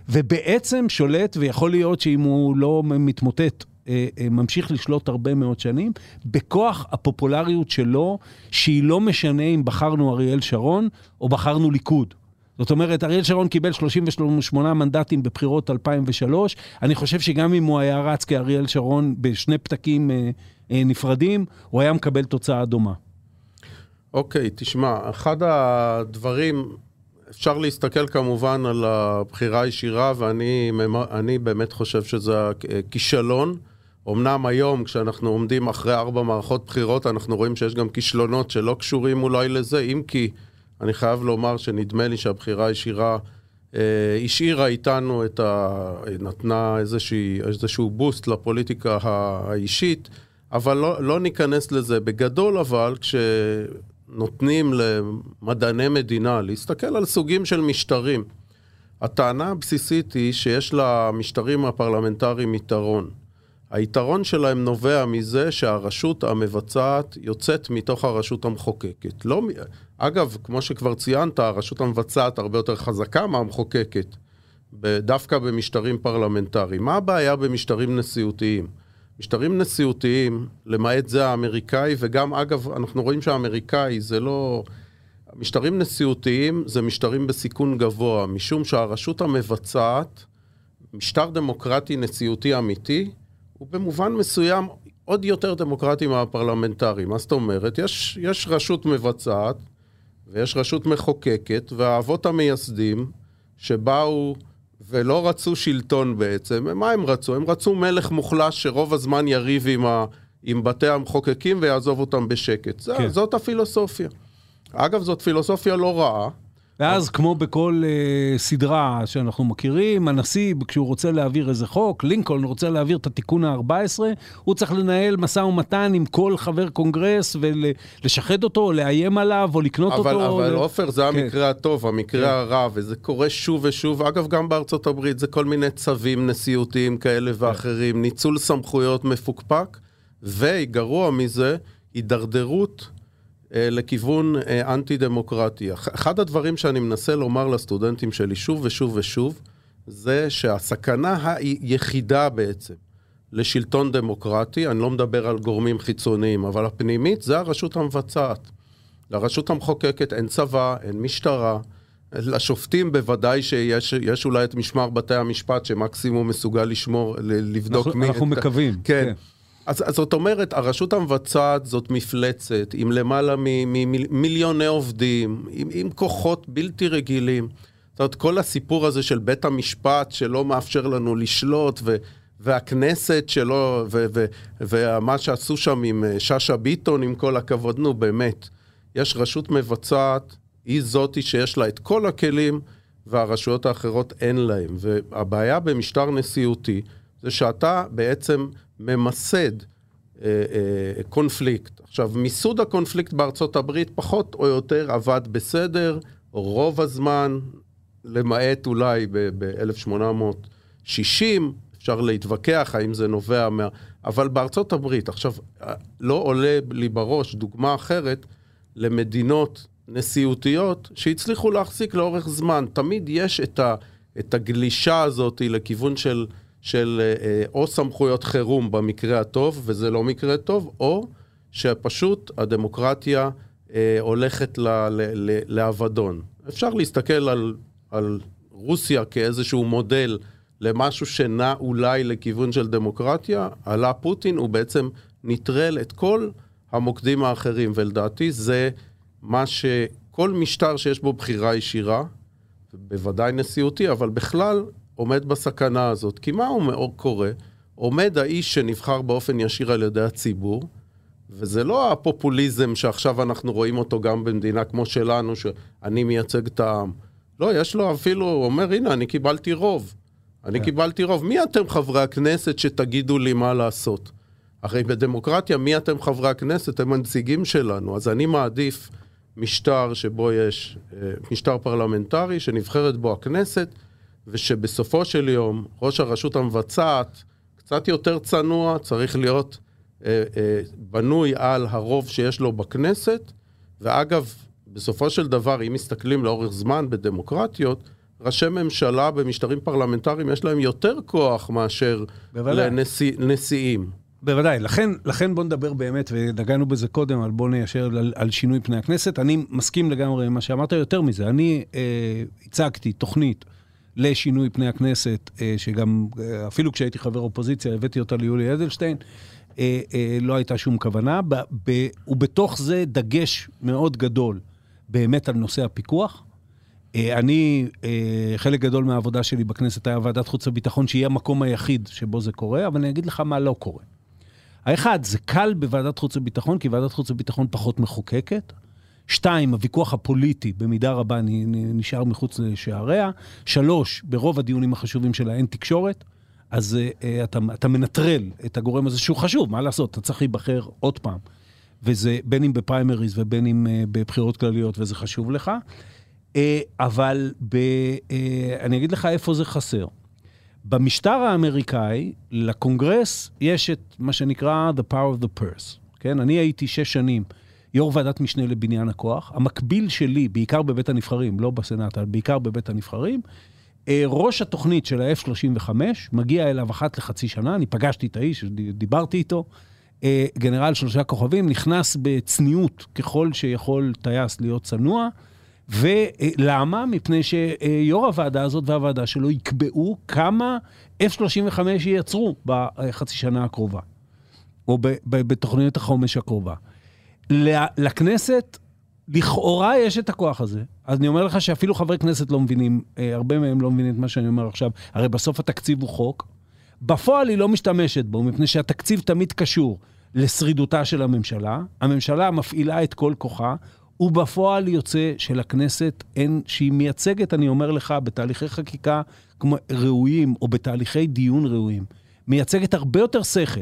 ובעצם שולט, ויכול להיות שאם הוא לא מתמוטט אה, ממשיך לשלוט הרבה מאוד שנים, בכוח הפופולריות שלו, שהיא לא משנה אם בחרנו אריאל שרון או בחרנו ליכוד. זאת אומרת, אריאל שרון קיבל 38 מנדטים בבחירות 2003. אני חושב שגם אם הוא היה רץ כאריאל שרון בשני פתקים אה, אה, נפרדים, הוא היה מקבל תוצאה דומה. אוקיי, okay, תשמע, אחד הדברים, אפשר להסתכל כמובן על הבחירה הישירה, ואני באמת חושב שזה כישלון. אמנם היום, כשאנחנו עומדים אחרי ארבע מערכות בחירות, אנחנו רואים שיש גם כישלונות שלא קשורים אולי לזה, אם כי אני חייב לומר שנדמה לי שהבחירה הישירה אה, השאירה איתנו את ה... נתנה איזושהי, איזשהו בוסט לפוליטיקה האישית, אבל לא, לא ניכנס לזה. בגדול אבל, כשנותנים למדעני מדינה להסתכל על סוגים של משטרים, הטענה הבסיסית היא שיש למשטרים הפרלמנטריים יתרון. היתרון שלהם נובע מזה שהרשות המבצעת יוצאת מתוך הרשות המחוקקת. לא, אגב, כמו שכבר ציינת, הרשות המבצעת הרבה יותר חזקה מהמחוקקת, דווקא במשטרים פרלמנטריים. מה הבעיה במשטרים נשיאותיים? משטרים נשיאותיים, למעט זה האמריקאי, וגם אגב, אנחנו רואים שהאמריקאי זה לא... משטרים נשיאותיים זה משטרים בסיכון גבוה, משום שהרשות המבצעת, משטר דמוקרטי נשיאותי אמיתי, הוא במובן מסוים עוד יותר דמוקרטי מהפרלמנטרי. מה זאת אומרת? יש, יש רשות מבצעת ויש רשות מחוקקת, והאבות המייסדים שבאו ולא רצו שלטון בעצם, מה הם רצו? הם רצו מלך מוחלש שרוב הזמן יריב עם, ה, עם בתי המחוקקים ויעזוב אותם בשקט. כן. זאת הפילוסופיה. אגב, זאת פילוסופיה לא רעה. ואז, כמו בכל uh, סדרה שאנחנו מכירים, הנשיא, כשהוא רוצה להעביר איזה חוק, לינקולן רוצה להעביר את התיקון ה-14, הוא צריך לנהל משא ומתן עם כל חבר קונגרס ולשחד אותו, או לאיים עליו, או לקנות אבל, אותו. אבל עופר, זה כן. המקרה הטוב, המקרה כן. הרע, וזה קורה שוב ושוב. אגב, גם בארצות הברית זה כל מיני צווים נשיאותיים כאלה ואחרים, כן. ניצול סמכויות מפוקפק, וגרוע מזה, הידרדרות אה, לכיוון אה, אנטי-דמוקרטי. אחד הדברים שאני מנסה לומר לסטודנטים שלי שוב ושוב ושוב, זה שהסכנה היחידה בעצם לשלטון דמוקרטי, אני לא מדבר על גורמים חיצוניים, אבל הפנימית זה הרשות המבצעת. לרשות המחוקקת אין צבא, אין משטרה. לשופטים בוודאי שיש אולי את משמר בתי המשפט שמקסימום מסוגל לשמור, לבדוק אנחנו, מי... אנחנו את... מקווים. כן. כן. אז, אז זאת אומרת, הרשות המבצעת זאת מפלצת עם למעלה ממיליוני עובדים, עם, עם כוחות בלתי רגילים. זאת אומרת, כל הסיפור הזה של בית המשפט שלא מאפשר לנו לשלוט, ו, והכנסת שלא, ו, ו, ומה שעשו שם עם אה, שאשא ביטון, עם כל הכבוד, נו באמת. יש רשות מבצעת, היא זאתי שיש לה את כל הכלים, והרשויות האחרות אין להם. והבעיה במשטר נשיאותי זה שאתה בעצם ממסד אה, אה, קונפליקט. עכשיו, מיסוד הקונפליקט בארצות הברית פחות או יותר עבד בסדר, רוב הזמן, למעט אולי ב-1860, אפשר להתווכח האם זה נובע מה... אבל בארצות הברית, עכשיו, לא עולה לי בראש דוגמה אחרת למדינות נשיאותיות שהצליחו להחזיק לאורך זמן. תמיד יש את, ה, את הגלישה הזאת לכיוון של של אה, אה, או סמכויות חירום במקרה הטוב, וזה לא מקרה טוב, או שפשוט הדמוקרטיה אה, הולכת לאבדון. אפשר להסתכל על, על רוסיה כאיזשהו מודל למשהו שנע אולי לכיוון של דמוקרטיה, עלה פוטין, הוא בעצם נטרל את כל המוקדים האחרים, ולדעתי זה מה שכל משטר שיש בו בחירה ישירה, בוודאי נשיאותי, אבל בכלל עומד בסכנה הזאת. כי מה הוא קורה? עומד האיש שנבחר באופן ישיר על ידי הציבור, וזה לא הפופוליזם שעכשיו אנחנו רואים אותו גם במדינה כמו שלנו, שאני מייצג את העם. לא, יש לו אפילו, הוא אומר, הנה, אני קיבלתי רוב. אני yeah. כן. קיבלתי רוב. מי אתם חברי הכנסת שתגידו לי מה לעשות? הרי בדמוקרטיה, מי אתם חברי הכנסת? הם הנציגים שלנו. אז אני מעדיף משטר שבו יש אה, משטר פרלמנטרי שנבחרת בו הכנסת, ושבסופו של יום ראש הרשות המבצעת קצת יותר צנוע, צריך להיות אה, אה, בנוי על הרוב שיש לו בכנסת, ואגב, בסופו של דבר, אם מסתכלים לאורך זמן בדמוקרטיות, ראשי ממשלה במשטרים פרלמנטריים יש להם יותר כוח מאשר. לנשיאים. בוודאי, לכן, לכן בוא נדבר באמת, ונגענו בזה קודם, אבל בוא ניישר על, על שינוי פני הכנסת. אני מסכים לגמרי עם מה שאמרת, יותר מזה, אני אה, הצגתי תוכנית לשינוי פני הכנסת, אה, שגם, אה, אפילו כשהייתי חבר אופוזיציה, הבאתי אותה ליולי אדלשטיין, אה, לא הייתה שום כוונה, ובתוך זה דגש מאוד גדול באמת על נושא הפיקוח. אני, חלק גדול מהעבודה שלי בכנסת היה ועדת חוץ וביטחון, שהיא המקום היחיד שבו זה קורה, אבל אני אגיד לך מה לא קורה. האחד, זה קל בוועדת חוץ וביטחון, כי ועדת חוץ וביטחון פחות מחוקקת. שתיים, הוויכוח הפוליטי במידה רבה נשאר מחוץ לשעריה. שלוש, ברוב הדיונים החשובים שלה אין תקשורת, אז uh, אתה, אתה מנטרל את הגורם הזה שהוא חשוב, מה לעשות, אתה צריך להיבחר עוד פעם. וזה בין אם בפריימריז ובין אם uh, בבחירות כלליות, וזה חשוב לך. Uh, אבל ב, uh, אני אגיד לך איפה זה חסר. במשטר האמריקאי, לקונגרס יש את מה שנקרא The Power of the Purse. כן? אני הייתי שש שנים יו"ר ועדת משנה לבניין הכוח. המקביל שלי, בעיקר בבית הנבחרים, לא בסנאט, אבל בעיקר בבית הנבחרים, אה, ראש התוכנית של ה-F-35 מגיע אליו אחת לחצי שנה, אני פגשתי את האיש, דיברתי איתו, אה, גנרל שלושה כוכבים, נכנס בצניעות ככל שיכול טייס להיות צנוע. ולמה? מפני שיו"ר הוועדה הזאת והוועדה שלו יקבעו כמה F-35 ייצרו בחצי שנה הקרובה, או בתוכניות החומש הקרובה. לכנסת, לכאורה יש את הכוח הזה. אז אני אומר לך שאפילו חברי כנסת לא מבינים, אה, הרבה מהם לא מבינים את מה שאני אומר עכשיו. הרי בסוף התקציב הוא חוק. בפועל היא לא משתמשת בו, מפני שהתקציב תמיד קשור לשרידותה של הממשלה. הממשלה מפעילה את כל כוחה, ובפועל יוצא שלכנסת אין, שהיא מייצגת, אני אומר לך, בתהליכי חקיקה כמו ראויים, או בתהליכי דיון ראויים, מייצגת הרבה יותר שכל,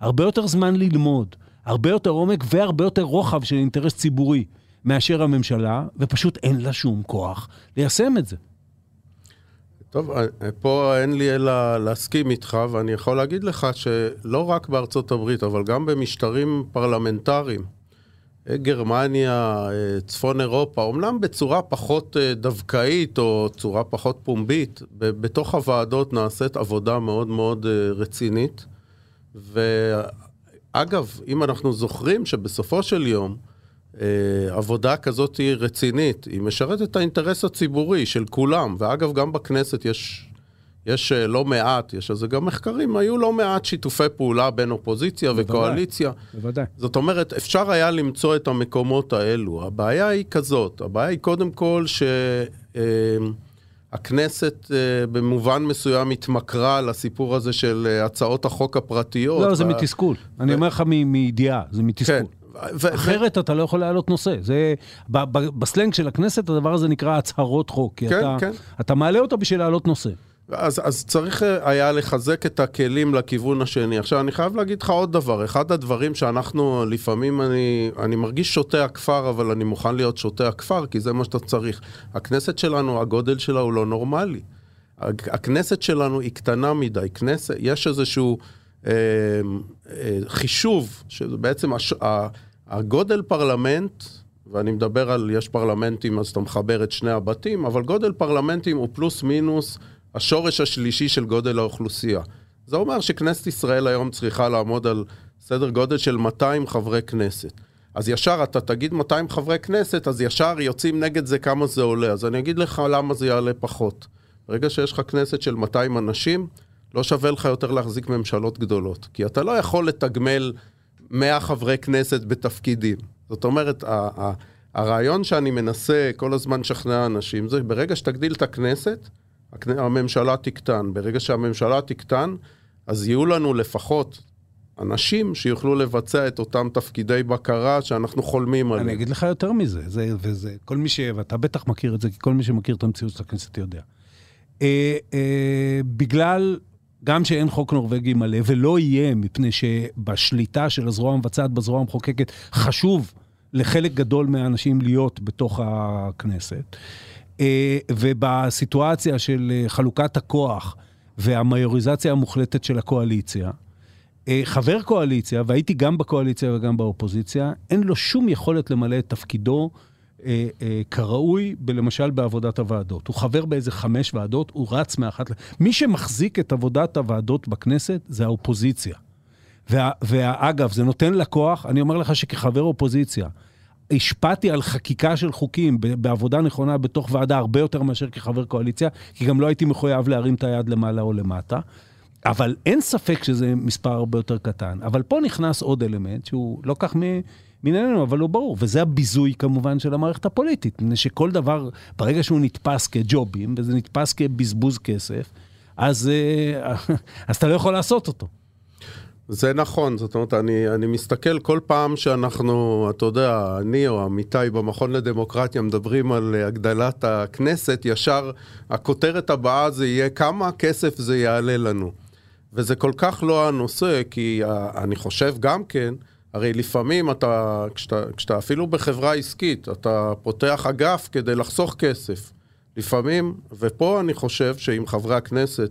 הרבה יותר זמן ללמוד, הרבה יותר עומק והרבה יותר רוחב של אינטרס ציבורי מאשר הממשלה, ופשוט אין לה שום כוח ליישם את זה. טוב, אה, פה אין לי אלא להסכים איתך, ואני יכול להגיד לך שלא רק בארצות הברית, אבל גם במשטרים פרלמנטריים, אה, גרמניה, אה, צפון אירופה, אמנם בצורה פחות דווקאית או צורה פחות פומבית, בתוך הוועדות נעשית עבודה מאוד מאוד רצינית. ואגב, אם אנחנו זוכרים שבסופו של יום, אה, עבודה כזאת היא רצינית, היא משרתת את האינטרס הציבורי של כולם, ואגב, גם בכנסת יש, יש אה, לא מעט, יש על זה גם מחקרים, היו לא מעט שיתופי פעולה בין אופוזיציה בוודאי, וקואליציה. בוודאי. זאת אומרת, אפשר היה למצוא את המקומות האלו. הבעיה היא כזאת, הבעיה היא קודם כל ש... אה, הכנסת במובן מסוים התמכרה לסיפור הזה של הצעות החוק הפרטיות. לא, זה מתסכול. אני אומר לך מידיעה, זה מתסכול. כן, ו- אחרת ו- אתה לא יכול להעלות נושא. זה, ב- ב- בסלנג של הכנסת הדבר הזה נקרא הצהרות חוק. כי כן, אתה, כן. אתה מעלה אותו בשביל להעלות נושא. אז, אז צריך אה, היה לחזק את הכלים לכיוון השני. עכשיו, אני חייב להגיד לך עוד דבר. אחד הדברים שאנחנו, לפעמים אני, אני מרגיש שוטה הכפר, אבל אני מוכן להיות שוטה הכפר, כי זה מה שאתה צריך. הכנסת שלנו, הגודל שלה הוא לא נורמלי. הכנסת שלנו היא קטנה מדי. כנסת, יש איזשהו אה, אה, חישוב, שזה בעצם הש, הגודל פרלמנט, ואני מדבר על, יש פרלמנטים, אז אתה מחבר את שני הבתים, אבל גודל פרלמנטים הוא פלוס מינוס השורש השלישי של גודל האוכלוסייה. זה אומר שכנסת ישראל היום צריכה לעמוד על סדר גודל של 200 חברי כנסת. אז ישר אתה תגיד 200 חברי כנסת, אז ישר יוצאים נגד זה כמה זה עולה. אז אני אגיד לך למה זה יעלה פחות. ברגע שיש לך כנסת של 200 אנשים, לא שווה לך יותר להחזיק ממשלות גדולות. כי אתה לא יכול לתגמל 100 חברי כנסת בתפקידים. זאת אומרת, הרעיון שאני מנסה כל הזמן לשכנע אנשים זה ברגע שתגדיל את הכנסת, הממשלה תקטן. ברגע שהממשלה תקטן, אז יהיו לנו לפחות אנשים שיוכלו לבצע את אותם תפקידי בקרה שאנחנו חולמים עליהם. אני אגיד לך יותר מזה, זה, וזה, כל מי ש... ואתה בטח מכיר את זה, כי כל מי שמכיר את המציאות של הכנסת יודע. אה, אה, בגלל גם שאין חוק נורבגי מלא, ולא יהיה, מפני שבשליטה של הזרוע המבצעת בזרוע המחוקקת חשוב לחלק גדול מהאנשים להיות בתוך הכנסת. אה, ובסיטואציה של אה, חלוקת הכוח והמיוריזציה המוחלטת של הקואליציה, אה, חבר קואליציה, והייתי גם בקואליציה וגם באופוזיציה, אין לו שום יכולת למלא את תפקידו אה, אה, כראוי, למשל בעבודת הוועדות. הוא חבר באיזה חמש ועדות, הוא רץ מאחת. מי שמחזיק את עבודת הוועדות בכנסת זה האופוזיציה. ואגב, זה נותן לכוח, אני אומר לך שכחבר אופוזיציה, השפעתי על חקיקה של חוקים בעבודה נכונה בתוך ועדה הרבה יותר מאשר כחבר קואליציה, כי גם לא הייתי מחויב להרים את היד למעלה או למטה. אבל אין ספק שזה מספר הרבה יותר קטן. אבל פה נכנס עוד אלמנט שהוא לא כך מענייננו, אבל הוא ברור, וזה הביזוי כמובן של המערכת הפוליטית. מפני שכל דבר, ברגע שהוא נתפס כג'ובים, וזה נתפס כבזבוז כסף, אז, אה, אז אתה לא יכול לעשות אותו. זה נכון, זאת אומרת, אני, אני מסתכל כל פעם שאנחנו, אתה יודע, אני או עמיתי במכון לדמוקרטיה מדברים על הגדלת הכנסת, ישר הכותרת הבאה זה יהיה כמה כסף זה יעלה לנו. וזה כל כך לא הנושא, כי אני חושב גם כן, הרי לפעמים אתה, כשאתה, כשאתה אפילו בחברה עסקית, אתה פותח אגף כדי לחסוך כסף. לפעמים, ופה אני חושב שאם חברי הכנסת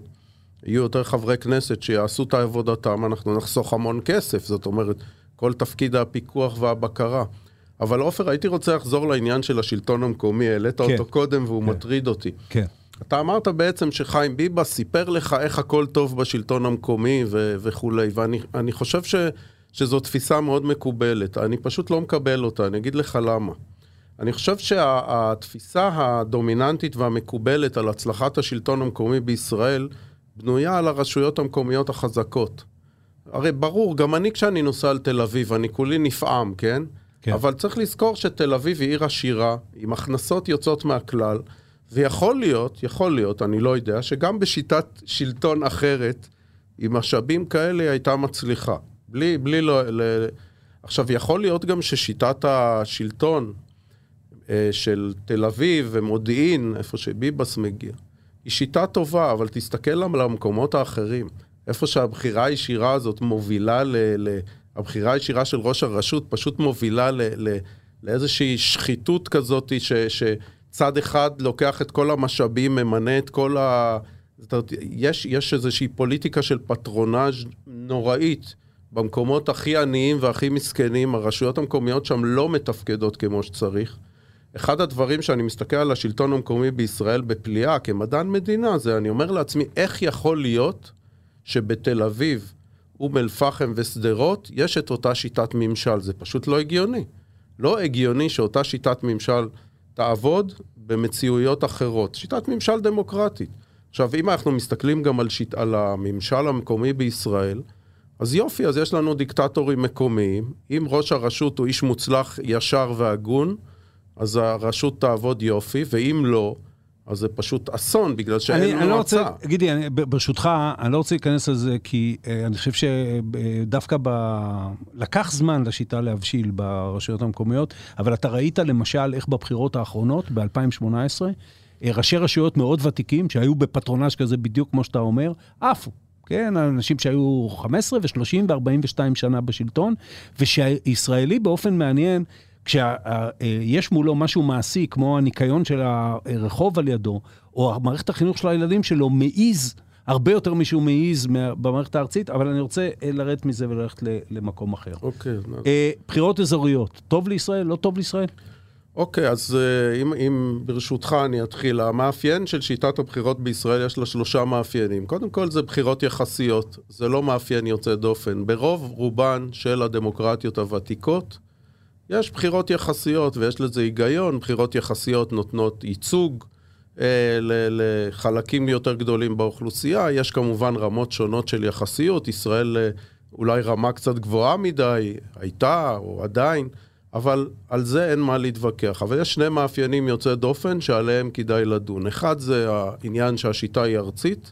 יהיו יותר חברי כנסת שיעשו את עבודתם, אנחנו נחסוך המון כסף, זאת אומרת, כל תפקיד הפיקוח והבקרה. אבל עופר, הייתי רוצה לחזור לעניין של השלטון המקומי, העלית כן. אותו קודם והוא כן. מטריד אותי. כן. אתה אמרת בעצם שחיים ביבס סיפר לך איך הכל טוב בשלטון המקומי ו- וכולי, ואני חושב ש- שזו תפיסה מאוד מקובלת. אני פשוט לא מקבל אותה, אני אגיד לך למה. אני חושב שהתפיסה שה- הדומיננטית והמקובלת על הצלחת השלטון המקומי בישראל בנויה על הרשויות המקומיות החזקות. הרי ברור, גם אני כשאני נוסע לתל אביב, אני כולי נפעם, כן? כן. אבל צריך לזכור שתל אביב היא עיר עשירה, עם הכנסות יוצאות מהכלל, ויכול להיות, יכול להיות, אני לא יודע, שגם בשיטת שלטון אחרת, עם משאבים כאלה היא הייתה מצליחה. בלי, בלי לא... ל... עכשיו, יכול להיות גם ששיטת השלטון אה, של תל אביב ומודיעין, איפה שביבס מגיע, היא שיטה טובה, אבל תסתכל על המקומות האחרים. איפה שהבחירה הישירה הזאת מובילה ל... ל הבחירה הישירה של ראש הרשות פשוט מובילה ל, ל, לאיזושהי שחיתות כזאת ש, שצד אחד לוקח את כל המשאבים, ממנה את כל ה... זאת אומרת, יש, יש איזושהי פוליטיקה של פטרונאז' נוראית במקומות הכי עניים והכי מסכנים, הרשויות המקומיות שם לא מתפקדות כמו שצריך. אחד הדברים שאני מסתכל על השלטון המקומי בישראל בפליאה כמדען מדינה, זה אני אומר לעצמי, איך יכול להיות שבתל אביב, אום אל-פחם ושדרות, יש את אותה שיטת ממשל? זה פשוט לא הגיוני. לא הגיוני שאותה שיטת ממשל תעבוד במציאויות אחרות. שיטת ממשל דמוקרטית. עכשיו, אם אנחנו מסתכלים גם על, שיט... על הממשל המקומי בישראל, אז יופי, אז יש לנו דיקטטורים מקומיים. אם ראש הרשות הוא איש מוצלח, ישר והגון, אז הרשות תעבוד יופי, ואם לא, אז זה פשוט אסון, בגלל שאין אני, מועצה. אני לא רוצה, גידי, אני, ברשותך, אני לא רוצה להיכנס לזה, כי אה, אני חושב שדווקא ב... לקח זמן לשיטה להבשיל ברשויות המקומיות, אבל אתה ראית למשל איך בבחירות האחרונות, ב-2018, אה, ראשי רשויות מאוד ותיקים, שהיו בפטרונאז' כזה בדיוק כמו שאתה אומר, עפו. כן, אנשים שהיו 15 ו-30 ו-42 שנה בשלטון, ושהישראלי באופן מעניין, כשיש מולו משהו מעשי, כמו הניקיון של הרחוב על ידו, או מערכת החינוך של הילדים שלו, מעיז, הרבה יותר משהו מעיז במערכת הארצית, אבל אני רוצה אה, לרדת מזה וללכת למקום אחר. אוקיי. בחירות אזוריות, טוב לישראל, לא טוב לישראל? אוקיי, okay, אז אה, אם, אם ברשותך אני אתחיל. המאפיין של שיטת הבחירות בישראל יש לה שלושה מאפיינים. קודם כל זה בחירות יחסיות, זה לא מאפיין יוצא דופן. ברוב רובן של הדמוקרטיות הוותיקות, יש בחירות יחסיות ויש לזה היגיון, בחירות יחסיות נותנות ייצוג אה, לחלקים יותר גדולים באוכלוסייה, יש כמובן רמות שונות של יחסיות, ישראל אה, אולי רמה קצת גבוהה מדי, הייתה או עדיין, אבל על זה אין מה להתווכח. אבל יש שני מאפיינים יוצאי דופן שעליהם כדאי לדון. אחד זה העניין שהשיטה היא ארצית,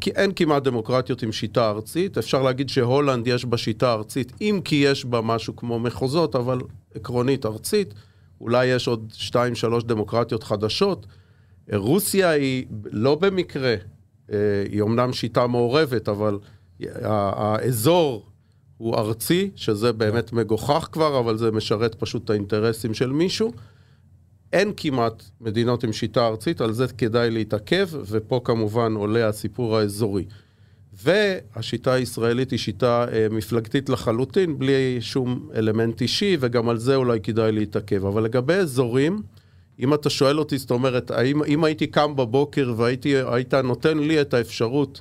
כי אין כמעט דמוקרטיות עם שיטה ארצית. אפשר להגיד שהולנד יש בה שיטה ארצית, אם כי יש בה משהו כמו מחוזות, אבל עקרונית ארצית. אולי יש עוד שתיים, שלוש דמוקרטיות חדשות. רוסיה היא לא במקרה, אה, היא אומנם שיטה מעורבת, אבל האזור הוא ארצי, שזה באמת מגוחך כבר, אבל זה משרת פשוט את האינטרסים של מישהו. אין כמעט מדינות עם שיטה ארצית, על זה כדאי להתעכב, ופה כמובן עולה הסיפור האזורי. והשיטה הישראלית היא שיטה אה, מפלגתית לחלוטין, בלי שום אלמנט אישי, וגם על זה אולי כדאי להתעכב. אבל לגבי אזורים, אם אתה שואל אותי, זאת אומרת, האם, אם הייתי קם בבוקר והיית נותן לי את האפשרות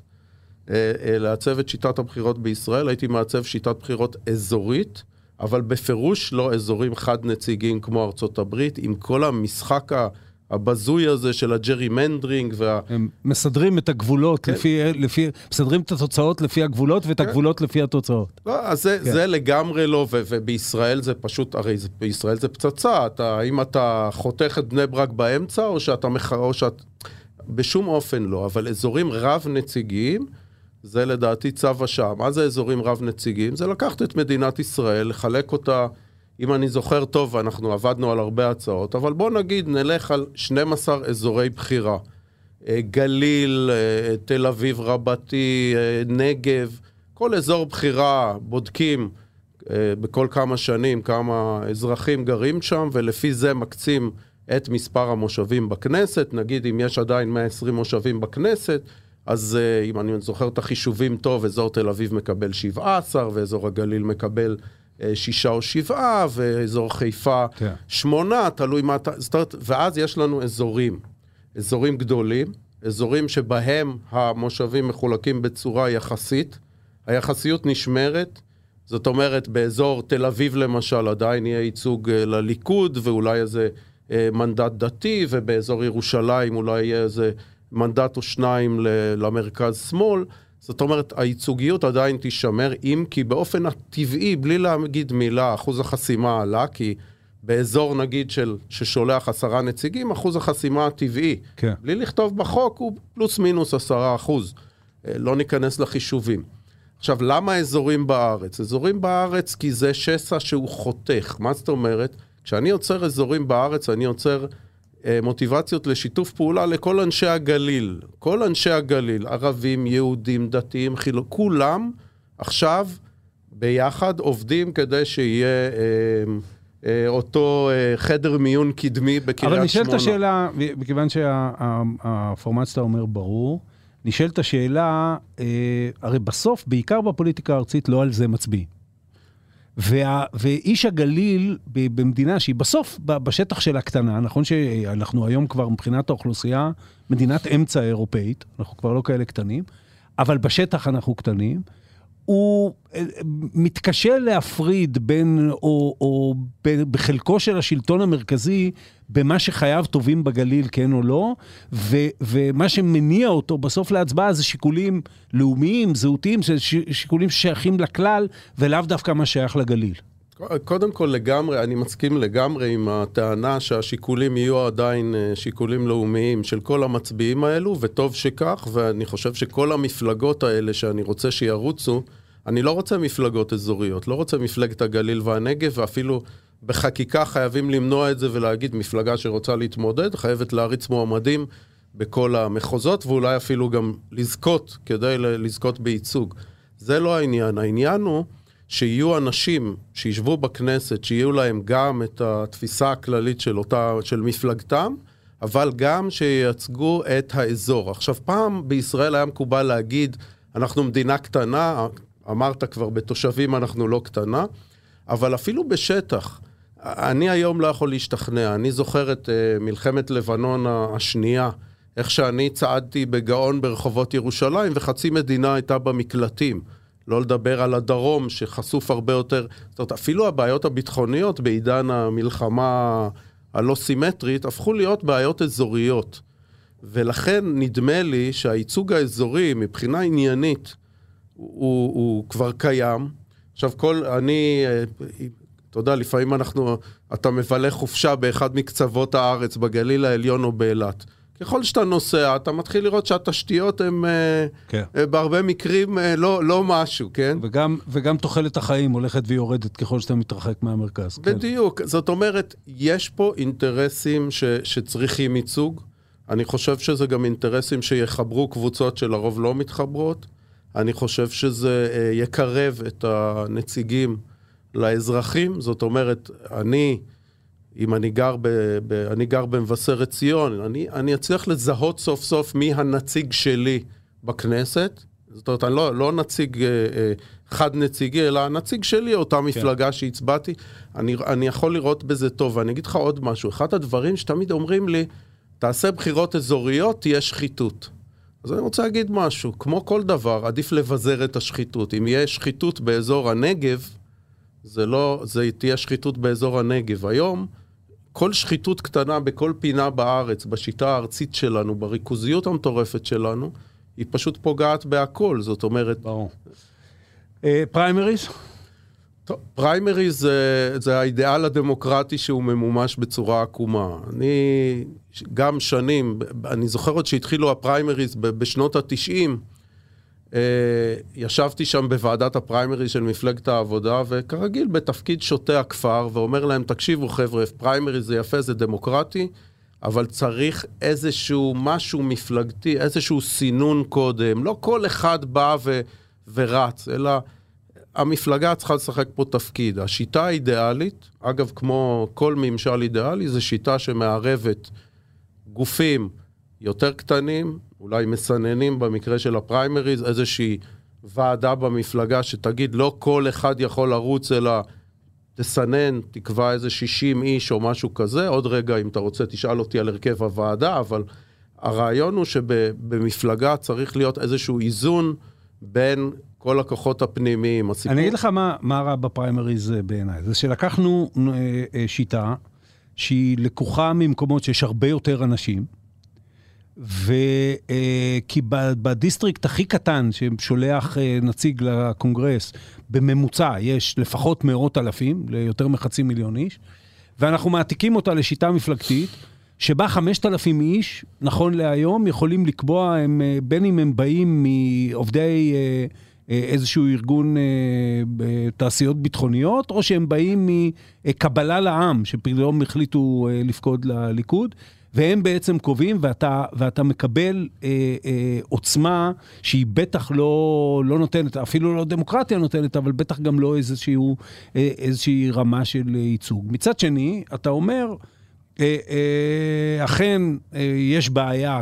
אה, אה, לעצב את שיטת הבחירות בישראל, הייתי מעצב שיטת בחירות אזורית, אבל בפירוש לא אזורים חד-נציגים כמו ארצות הברית, עם כל המשחק הבזוי הזה של הג'רי מנדרינג וה... הם מסדרים את הגבולות כן. לפי, לפי, מסדרים את התוצאות לפי הגבולות ואת כן. הגבולות לפי התוצאות. לא, אז זה, כן. זה לגמרי לא, ו, ובישראל זה פשוט, הרי זה, בישראל זה פצצה, אתה, האם אתה חותך את בני ברק באמצע או שאתה מח... או שאת... בשום אופן לא, אבל אזורים רב-נציגיים, זה לדעתי צו השעה. מה זה אזורים רב-נציגים? זה לקחת את מדינת ישראל, לחלק אותה, אם אני זוכר טוב, אנחנו עבדנו על הרבה הצעות, אבל בוא נגיד נלך על 12 אזורי בחירה. אה, גליל, אה, תל אביב רבתי, אה, נגב, כל אזור בחירה בודקים בכל כמה שנים כמה אזרחים גרים שם, ולפי זה מקצים את מספר המושבים בכנסת. נגיד אם יש עדיין 120 מושבים בכנסת, אז uh, אם אני זוכר את החישובים טוב, אזור תל אביב מקבל 17, ואזור הגליל מקבל uh, שישה או שבעה, ואזור חיפה כן. שמונה, תלוי מה אתה... זאת אומרת, ואז יש לנו אזורים, אזורים גדולים, אזורים שבהם המושבים מחולקים בצורה יחסית, היחסיות נשמרת, זאת אומרת, באזור תל אביב למשל עדיין יהיה ייצוג uh, לליכוד, ואולי איזה uh, מנדט דתי, ובאזור ירושלים אולי יהיה איזה... מנדט או שניים למרכז-שמאל. זאת אומרת, הייצוגיות עדיין תישמר, אם כי באופן הטבעי, בלי להגיד מילה, אחוז החסימה עלה, כי באזור נגיד של, ששולח עשרה נציגים, אחוז החסימה הטבעי, כן. בלי לכתוב בחוק, הוא פלוס מינוס עשרה אחוז. אה, לא ניכנס לחישובים. עכשיו, למה אזורים בארץ? אזורים בארץ כי זה שסע שהוא חותך. מה זאת אומרת? כשאני יוצר אזורים בארץ, אני יוצר מוטיבציות לשיתוף פעולה לכל אנשי הגליל. כל אנשי הגליל, ערבים, יהודים, דתיים, חילוק, כולם עכשיו ביחד עובדים כדי שיהיה אה, אה, אותו אה, חדר מיון קדמי בקריית שמונה. אבל נשאלת השאלה, מכיוון שהפורמט שאתה אומר ברור, נשאלת השאלה, אה, הרי בסוף, בעיקר בפוליטיקה הארצית, לא על זה מצביעים. וה, ואיש הגליל במדינה שהיא בסוף בשטח שלה קטנה, נכון שאנחנו היום כבר מבחינת האוכלוסייה מדינת אמצע אירופאית, אנחנו כבר לא כאלה קטנים, אבל בשטח אנחנו קטנים. הוא אה, מתקשה להפריד בין, או, או בחלקו של השלטון המרכזי, במה שחייו טובים בגליל, כן או לא, ו, ומה שמניע אותו בסוף להצבעה זה שיקולים לאומיים, זהותיים, זה שיקולים ששייכים לכלל, ולאו דווקא מה שייך לגליל. קודם כל לגמרי, אני מסכים לגמרי עם הטענה שהשיקולים יהיו עדיין אה, שיקולים לאומיים של כל המצביעים האלו, וטוב שכך, ואני חושב שכל המפלגות האלה שאני רוצה שירוצו, אני לא רוצה מפלגות אזוריות, לא רוצה מפלגת הגליל והנגב, ואפילו בחקיקה חייבים למנוע את זה ולהגיד מפלגה שרוצה להתמודד, חייבת להריץ מועמדים בכל המחוזות, ואולי אפילו גם לזכות, כדי לזכות בייצוג. זה לא העניין, העניין הוא... שיהיו אנשים שישבו בכנסת, שיהיו להם גם את התפיסה הכללית של אותה, של מפלגתם, אבל גם שייצגו את האזור. עכשיו, פעם בישראל היה מקובל להגיד, אנחנו מדינה קטנה, אמרת כבר, בתושבים אנחנו לא קטנה, אבל אפילו בשטח, אני היום לא יכול להשתכנע. אני זוכר את uh, מלחמת לבנון השנייה, איך שאני צעדתי בגאון ברחובות ירושלים, וחצי מדינה הייתה במקלטים. לא לדבר על הדרום, שחשוף הרבה יותר. זאת אומרת, אפילו הבעיות הביטחוניות בעידן המלחמה הלא סימטרית, הפכו להיות בעיות אזוריות. ולכן נדמה לי שהייצוג האזורי, מבחינה עניינית, הוא, הוא כבר קיים. עכשיו, כל, אני, אתה יודע, לפעמים אנחנו, אתה מבלה חופשה באחד מקצוות הארץ, בגליל העליון או באילת. ככל שאתה נוסע, אתה מתחיל לראות שהתשתיות הן אה, כן. uh, בהרבה מקרים uh, לא, לא משהו, כן? וגם, וגם תוחלת החיים הולכת ויורדת ככל שאתה מתרחק מהמרכז. כן. בדיוק. כן. זאת אומרת, יש פה אינטרסים ש, שצריכים ייצוג. אני חושב שזה גם אינטרסים שיחברו קבוצות שלרוב לא מתחברות. אני חושב שזה אה, יקרב את הנציגים לאזרחים. זאת אומרת, אני, אם אני גר, ב, ב, אני גר במבשרת ציון, אני, אני אצליח לזהות סוף סוף מי הנציג שלי בכנסת. זאת אומרת, אני לא, לא נציג אה, אה, חד-נציגי, אלא הנציג שלי, אותה כן. מפלגה שהצבעתי. אני, אני יכול לראות בזה טוב. ואני אגיד לך עוד משהו. אחד הדברים שתמיד אומרים לי, תעשה בחירות אזוריות, תהיה שחיתות. אז אני רוצה להגיד משהו, כמו כל דבר, עדיף לבזר את השחיתות. אם יהיה שחיתות באזור הנגב, זה לא, זה תהיה שחיתות באזור הנגב. היום, כל שחיתות קטנה בכל פינה בארץ, בשיטה הארצית שלנו, בריכוזיות המטורפת שלנו, היא פשוט פוגעת בהכל, זאת אומרת... ברור. פריימריז? טוב, פריימריז זה, זה האידיאל הדמוקרטי שהוא ממומש בצורה עקומה. אני גם שנים, אני זוכר עוד שהתחילו הפריימריז בשנות התשעים, אה, ישבתי שם בוועדת הפריימריז של מפלגת העבודה, וכרגיל בתפקיד שוטה הכפר, ואומר להם, תקשיבו חבר'ה, פריימריז זה יפה, זה דמוקרטי, אבל צריך איזשהו משהו מפלגתי, איזשהו סינון קודם. לא כל אחד בא ו, ורץ, אלא המפלגה צריכה לשחק פה תפקיד. השיטה האידיאלית, אגב, כמו כל ממשל אידיאלי, זו שיטה שמערבת גופים יותר קטנים, אולי מסננים במקרה של הפריימריז, איזושהי ועדה במפלגה שתגיד, לא כל אחד יכול לרוץ, אלא תסנן, תקבע איזה 60 איש או משהו כזה. עוד רגע, אם אתה רוצה, תשאל אותי על הרכב הוועדה, אבל הרעיון הוא שבמפלגה צריך להיות איזשהו איזון בין כל הכוחות הפנימיים. הסיפור... אני אגיד לך מה, מה רע בפריימריז אה, בעיניי. זה שלקחנו אה, אה, שיטה שהיא לקוחה ממקומות שיש הרבה יותר אנשים, וכי בדיסטריקט הכי קטן ששולח נציג לקונגרס, בממוצע יש לפחות מאות אלפים, ליותר מחצי מיליון איש, ואנחנו מעתיקים אותה לשיטה מפלגתית, שבה 5,000 איש, נכון להיום, יכולים לקבוע, הם, בין אם הם באים מעובדי אה, איזשהו ארגון אה, תעשיות ביטחוניות, או שהם באים מקבלה לעם, שפתאום החליטו אה, לפקוד לליכוד. והם בעצם קובעים, ואתה, ואתה מקבל אה, אה, עוצמה שהיא בטח לא, לא נותנת, אפילו לא דמוקרטיה נותנת, אבל בטח גם לא איזשהו, אה, איזושהי רמה של ייצוג. מצד שני, אתה אומר, אה, אה, אכן אה, יש בעיה,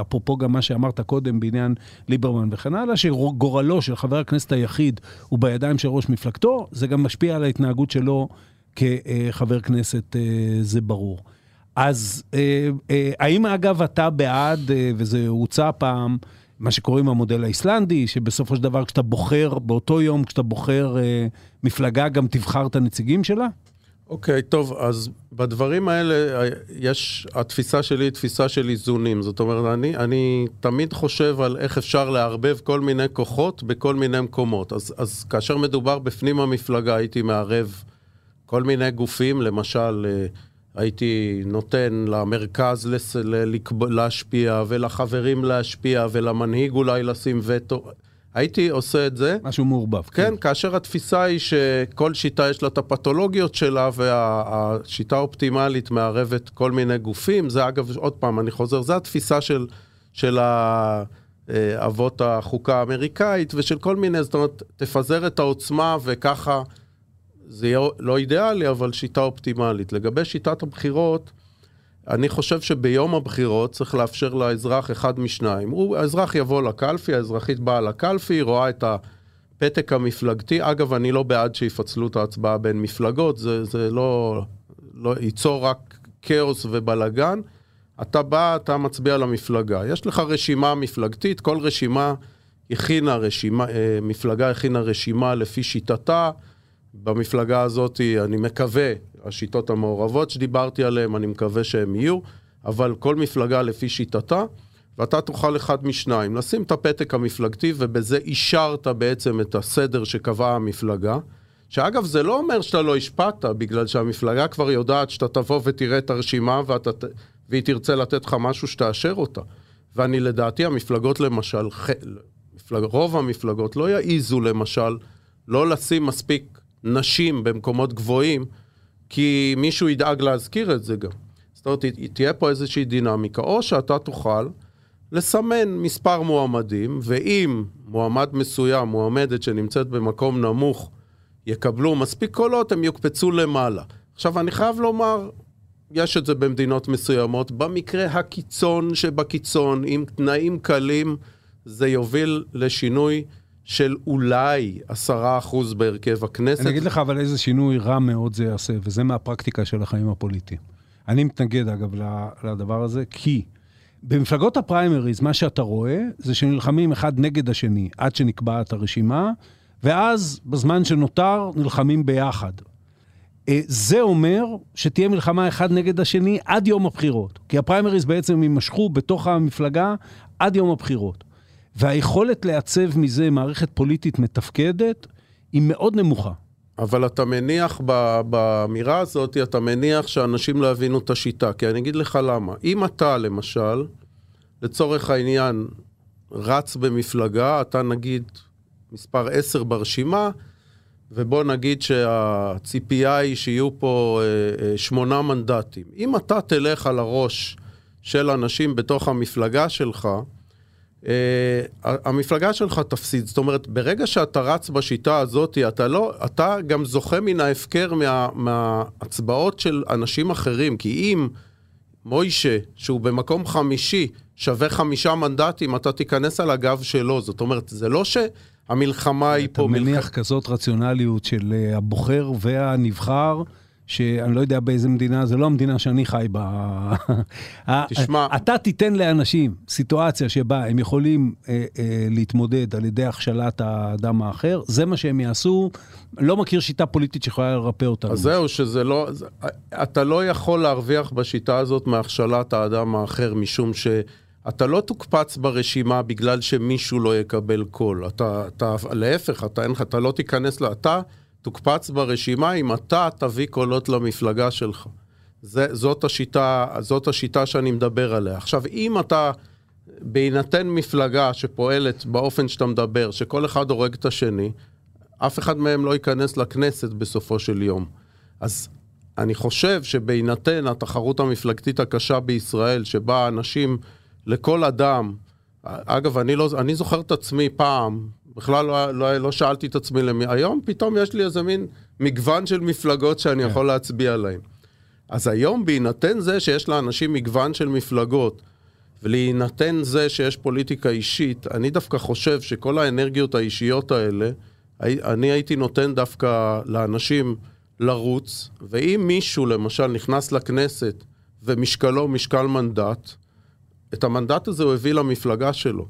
אפרופו גם מה שאמרת קודם בעניין ליברמן וכן הלאה, שגורלו של חבר הכנסת היחיד הוא בידיים של ראש מפלגתו, זה גם משפיע על ההתנהגות שלו כחבר כנסת, זה ברור. אז האם אגב אתה בעד, וזה הוצע פעם, מה שקוראים המודל האיסלנדי, שבסופו של דבר כשאתה בוחר, באותו יום כשאתה בוחר מפלגה, גם תבחר את הנציגים שלה? אוקיי, okay, טוב, אז בדברים האלה, יש, התפיסה שלי היא תפיסה של איזונים. זאת אומרת, אני, אני תמיד חושב על איך אפשר לערבב כל מיני כוחות בכל מיני מקומות. אז, אז כאשר מדובר בפנים המפלגה, הייתי מערב כל מיני גופים, למשל, אה, הייתי נותן למרכז לס, ל, להשפיע, ולחברים להשפיע, ולמנהיג אולי לשים וטו. הייתי עושה את זה. משהו מעורבב. כן, כן, כאשר התפיסה היא שכל שיטה יש לה את הפתולוגיות שלה, והשיטה האופטימלית מערבת כל מיני גופים. זה אגב, עוד פעם, אני חוזר, זו התפיסה של, של אבות החוקה האמריקאית ושל כל מיני, זאת אומרת, תפזר את העוצמה וככה, זה יהיה לא אידיאלי, אבל שיטה אופטימלית. לגבי שיטת הבחירות, אני חושב שביום הבחירות צריך לאפשר לאזרח אחד משניים. הוא, האזרח יבוא לקלפי, האזרחית באה לקלפי, רואה את הפתק המפלגתי. אגב, אני לא בעד שיפצלו את ההצבעה בין מפלגות, זה, זה לא, לא ייצור רק כאוס ובלאגן. אתה בא, אתה מצביע למפלגה. יש לך רשימה מפלגתית, כל רשימה הכינה רשימה, אה, מפלגה הכינה רשימה לפי שיטתה. במפלגה הזאת, אני מקווה, השיטות המעורבות שדיברתי עליהן, אני מקווה שהן יהיו, אבל כל מפלגה לפי שיטתה, ואתה תוכל אחד משניים, לשים את הפתק המפלגתי, ובזה אישרת בעצם את הסדר שקבעה המפלגה. שאגב, זה לא אומר שאתה לא השפעת, בגלל שהמפלגה כבר יודעת שאתה תבוא ותראה את הרשימה ואתה, והיא תרצה לתת לך משהו שתאשר אותה. ואני לדעתי, המפלגות למשל, מפלג, רוב המפלגות לא יעיזו למשל לא לשים מספיק נשים במקומות גבוהים, כי מישהו ידאג להזכיר את זה גם. זאת אומרת, תהיה פה איזושהי דינמיקה, או שאתה תוכל לסמן מספר מועמדים, ואם מועמד מסוים, מועמדת שנמצאת במקום נמוך, יקבלו מספיק קולות, הם יוקפצו למעלה. עכשיו, אני חייב לומר, יש את זה במדינות מסוימות, במקרה הקיצון שבקיצון, עם תנאים קלים, זה יוביל לשינוי של אולי עשרה אחוז בהרכב הכנסת. אני אגיד לך אבל איזה שינוי רע מאוד זה יעשה, וזה מהפרקטיקה של החיים הפוליטיים. אני מתנגד, אגב, לדבר הזה, כי במפלגות הפריימריז, מה שאתה רואה, זה שנלחמים אחד נגד השני עד שנקבעת הרשימה, ואז בזמן שנותר נלחמים ביחד. אה, זה אומר שתהיה מלחמה אחד נגד השני עד יום הבחירות. כי הפריימריז בעצם יימשכו בתוך המפלגה עד יום הבחירות. והיכולת לעצב מזה מערכת פוליטית מתפקדת היא מאוד נמוכה. אבל אתה מניח באמירה הזאת, אתה מניח שאנשים לא יבינו את השיטה. כי אני אגיד לך למה. אם אתה, למשל, לצורך העניין, רץ במפלגה, אתה נגיד מספר 10 ברשימה, ובוא נגיד שהציפייה היא שיהיו פה אה, אה, שמונה מנדטים. אם אתה תלך על הראש של אנשים בתוך המפלגה שלך, Uh, המפלגה שלך תפסיד. זאת אומרת, ברגע שאתה רץ בשיטה הזאת, אתה לא, אתה גם זוכה מן ההפקר מה, מההצבעות של אנשים אחרים. כי אם מוישה, שהוא במקום חמישי, שווה חמישה מנדטים, אתה תיכנס על הגב שלו. זאת אומרת, זה לא שהמלחמה היא פה... אתה מניח מלח... כזאת רציונליות של uh, הבוחר והנבחר. שאני לא יודע באיזה מדינה, זה לא המדינה שאני חי בה. תשמע... אתה תיתן לאנשים סיטואציה שבה הם יכולים אה, אה, להתמודד על ידי הכשלת האדם האחר, זה מה שהם יעשו. לא מכיר שיטה פוליטית שיכולה לרפא אותנו. אז זהו, שזה לא... אתה לא יכול להרוויח בשיטה הזאת מהכשלת האדם האחר, משום ש... אתה לא תוקפץ ברשימה בגלל שמישהו לא יקבל קול. אתה, אתה להפך, אתה, אתה לא תיכנס, לה, אתה תוקפץ ברשימה אם אתה תביא קולות למפלגה שלך. זה, זאת, השיטה, זאת השיטה שאני מדבר עליה. עכשיו, אם אתה, בהינתן מפלגה שפועלת באופן שאתה מדבר, שכל אחד הורג את השני, אף אחד מהם לא ייכנס לכנסת בסופו של יום. אז אני חושב שבהינתן התחרות המפלגתית הקשה בישראל, שבה אנשים, לכל אדם, אגב, אני, לא, אני זוכר את עצמי פעם, בכלל לא, לא, לא שאלתי את עצמי למי, היום פתאום יש לי איזה מין מגוון של מפלגות שאני כן. יכול להצביע עליהן. אז היום בהינתן זה שיש לאנשים מגוון של מפלגות, ולהינתן זה שיש פוליטיקה אישית, אני דווקא חושב שכל האנרגיות האישיות האלה, אני הייתי נותן דווקא לאנשים לרוץ, ואם מישהו למשל נכנס לכנסת ומשקלו משקל מנדט, את המנדט הזה הוא הביא למפלגה שלו.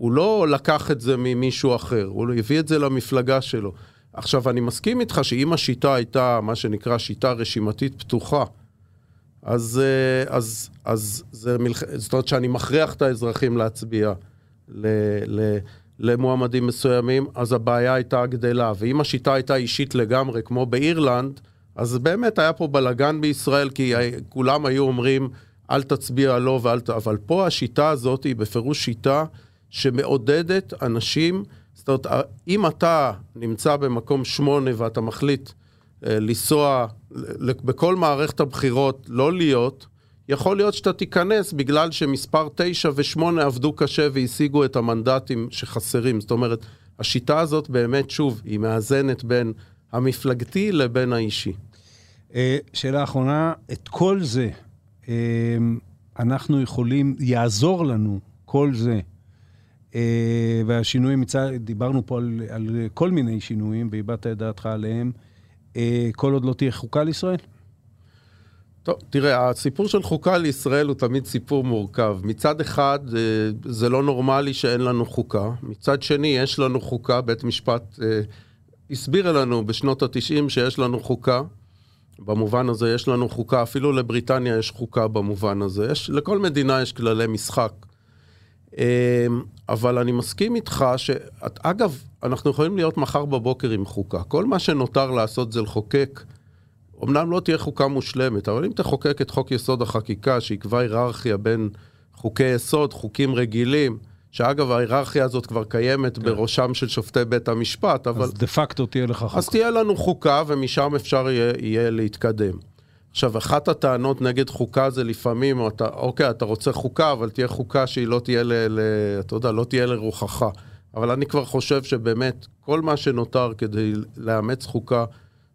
הוא לא לקח את זה ממישהו אחר, הוא הביא את זה למפלגה שלו. עכשיו, אני מסכים איתך שאם השיטה הייתה מה שנקרא שיטה רשימתית פתוחה, אז, אה, אז, אז זה מלח... זאת אומרת שאני מכריח את האזרחים להצביע ל, ל, למועמדים מסוימים, אז הבעיה הייתה גדלה. ואם השיטה הייתה אישית לגמרי, כמו באירלנד, אז באמת היה פה בלאגן בישראל, כי כולם היו אומרים, אל תצביע לא ואל ת... אבל פה השיטה הזאת היא בפירוש שיטה שמעודדת אנשים, זאת אומרת, אם אתה נמצא במקום שמונה ואתה מחליט אה, לנסוע בכל מערכת הבחירות, לא להיות, יכול להיות שאתה תיכנס בגלל שמספר 9 ו-8 עבדו קשה והשיגו את המנדטים שחסרים. זאת אומרת, השיטה הזאת באמת, שוב, היא מאזנת בין המפלגתי לבין האישי. אה, שאלה אחרונה, את כל זה אה, אנחנו יכולים, יעזור לנו כל זה והשינויים, מצד, דיברנו פה על, על כל מיני שינויים, והבעת את דעתך עליהם, אה, כל עוד לא תהיה חוקה לישראל? טוב, תראה, הסיפור של חוקה לישראל הוא תמיד סיפור מורכב. מצד אחד, אה, זה לא נורמלי שאין לנו חוקה. מצד שני, יש לנו חוקה, בית משפט הסביר לנו בשנות ה-90 שיש לנו חוקה. במובן הזה יש לנו חוקה, אפילו לבריטניה יש חוקה במובן הזה. יש, לכל מדינה יש כללי משחק. אבל אני מסכים איתך ש... אגב, אנחנו יכולים להיות מחר בבוקר עם חוקה. כל מה שנותר לעשות זה לחוקק. אמנם לא תהיה חוקה מושלמת, אבל אם תחוקק את חוק יסוד החקיקה, שיקבע היררכיה בין חוקי יסוד, חוקים רגילים, שאגב, ההיררכיה הזאת כבר קיימת כן. בראשם של שופטי בית המשפט, אבל... אז דה פקטו תהיה לך חוקה. אז תהיה לנו חוקה, ומשם אפשר יהיה, יהיה להתקדם. עכשיו, אחת הטענות נגד חוקה זה לפעמים, אתה, אוקיי, אתה רוצה חוקה, אבל תהיה חוקה שהיא לא תהיה, ל, ל, אתה יודע, לא תהיה לרוחך. אבל אני כבר חושב שבאמת כל מה שנותר כדי לאמץ חוקה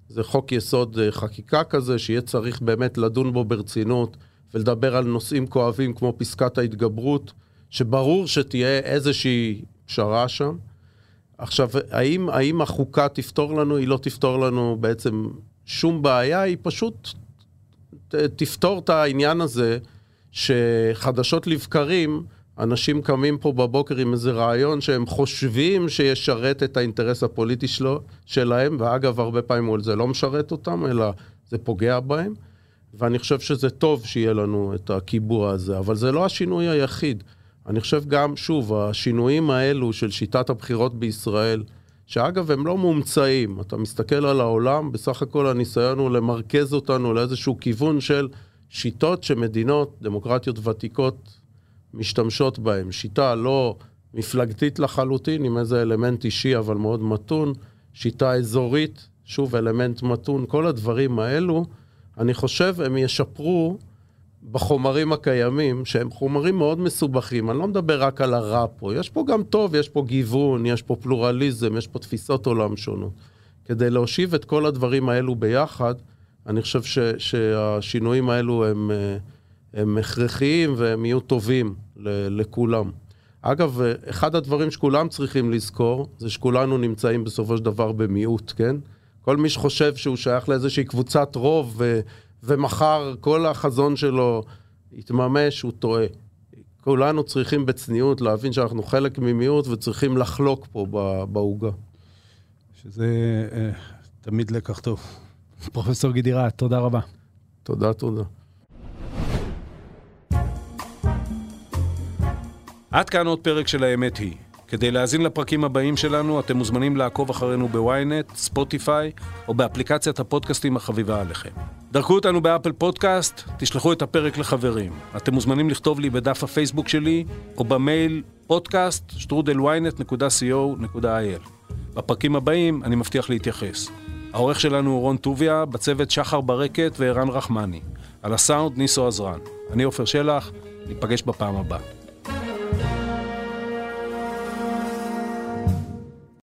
זה חוק יסוד אה, חקיקה כזה, שיהיה צריך באמת לדון בו ברצינות ולדבר על נושאים כואבים כמו פסקת ההתגברות, שברור שתהיה איזושהי פשרה שם. עכשיו, האם, האם החוקה תפתור לנו? היא לא תפתור לנו בעצם שום בעיה, היא פשוט תפתור את העניין הזה שחדשות לבקרים, אנשים קמים פה בבוקר עם איזה רעיון שהם חושבים שישרת את האינטרס הפוליטי שלו, שלהם, ואגב, הרבה פעמים זה לא משרת אותם, אלא זה פוגע בהם. ואני חושב שזה טוב שיהיה לנו את הקיבוע הזה, אבל זה לא השינוי היחיד. אני חושב גם, שוב, השינויים האלו של שיטת הבחירות בישראל, שאגב, הם לא מומצאים. אתה מסתכל על העולם, בסך הכל הניסיון הוא למרכז אותנו לאיזשהו כיוון של שיטות שמדינות, דמוקרטיות ותיקות, משתמשות בהן. שיטה לא מפלגתית לחלוטין, עם איזה אלמנט אישי אבל מאוד מתון, שיטה אזורית, שוב אלמנט מתון, כל הדברים האלו, אני חושב הם ישפרו בחומרים הקיימים, שהם חומרים מאוד מסובכים. אני לא מדבר רק על הרע פה, יש פה גם טוב, יש פה גיוון, יש פה פלורליזם, יש פה תפיסות עולם שונות. כדי להושיב את כל הדברים האלו ביחד, אני חושב ש, שהשינויים האלו הם, הם הכרחיים והם יהיו טובים לכולם. אגב, אחד הדברים שכולם צריכים לזכור, זה שכולנו נמצאים בסופו של דבר במיעוט, כן? כל מי שחושב שהוא שייך לאיזושהי קבוצת רוב ומחר כל החזון שלו יתממש, הוא טועה. כולנו צריכים בצניעות להבין שאנחנו חלק ממיעוט וצריכים לחלוק פה בעוגה. שזה uh, תמיד לקח טוב. פרופסור גידי רהט, תודה רבה. תודה, תודה. עד כאן עוד פרק של האמת היא. כדי להאזין לפרקים הבאים שלנו, אתם מוזמנים לעקוב אחרינו בוויינט, ספוטיפיי, או באפליקציית הפודקאסטים החביבה עליכם. דרכו אותנו באפל פודקאסט, תשלחו את הפרק לחברים. אתם מוזמנים לכתוב לי בדף הפייסבוק שלי, או במייל שטרודלוויינט.co.il. בפרקים הבאים אני מבטיח להתייחס. העורך שלנו הוא רון טוביה, בצוות שחר ברקת וערן רחמני. על הסאונד ניסו עזרן. אני עופר שלח, ניפגש בפעם הבאה.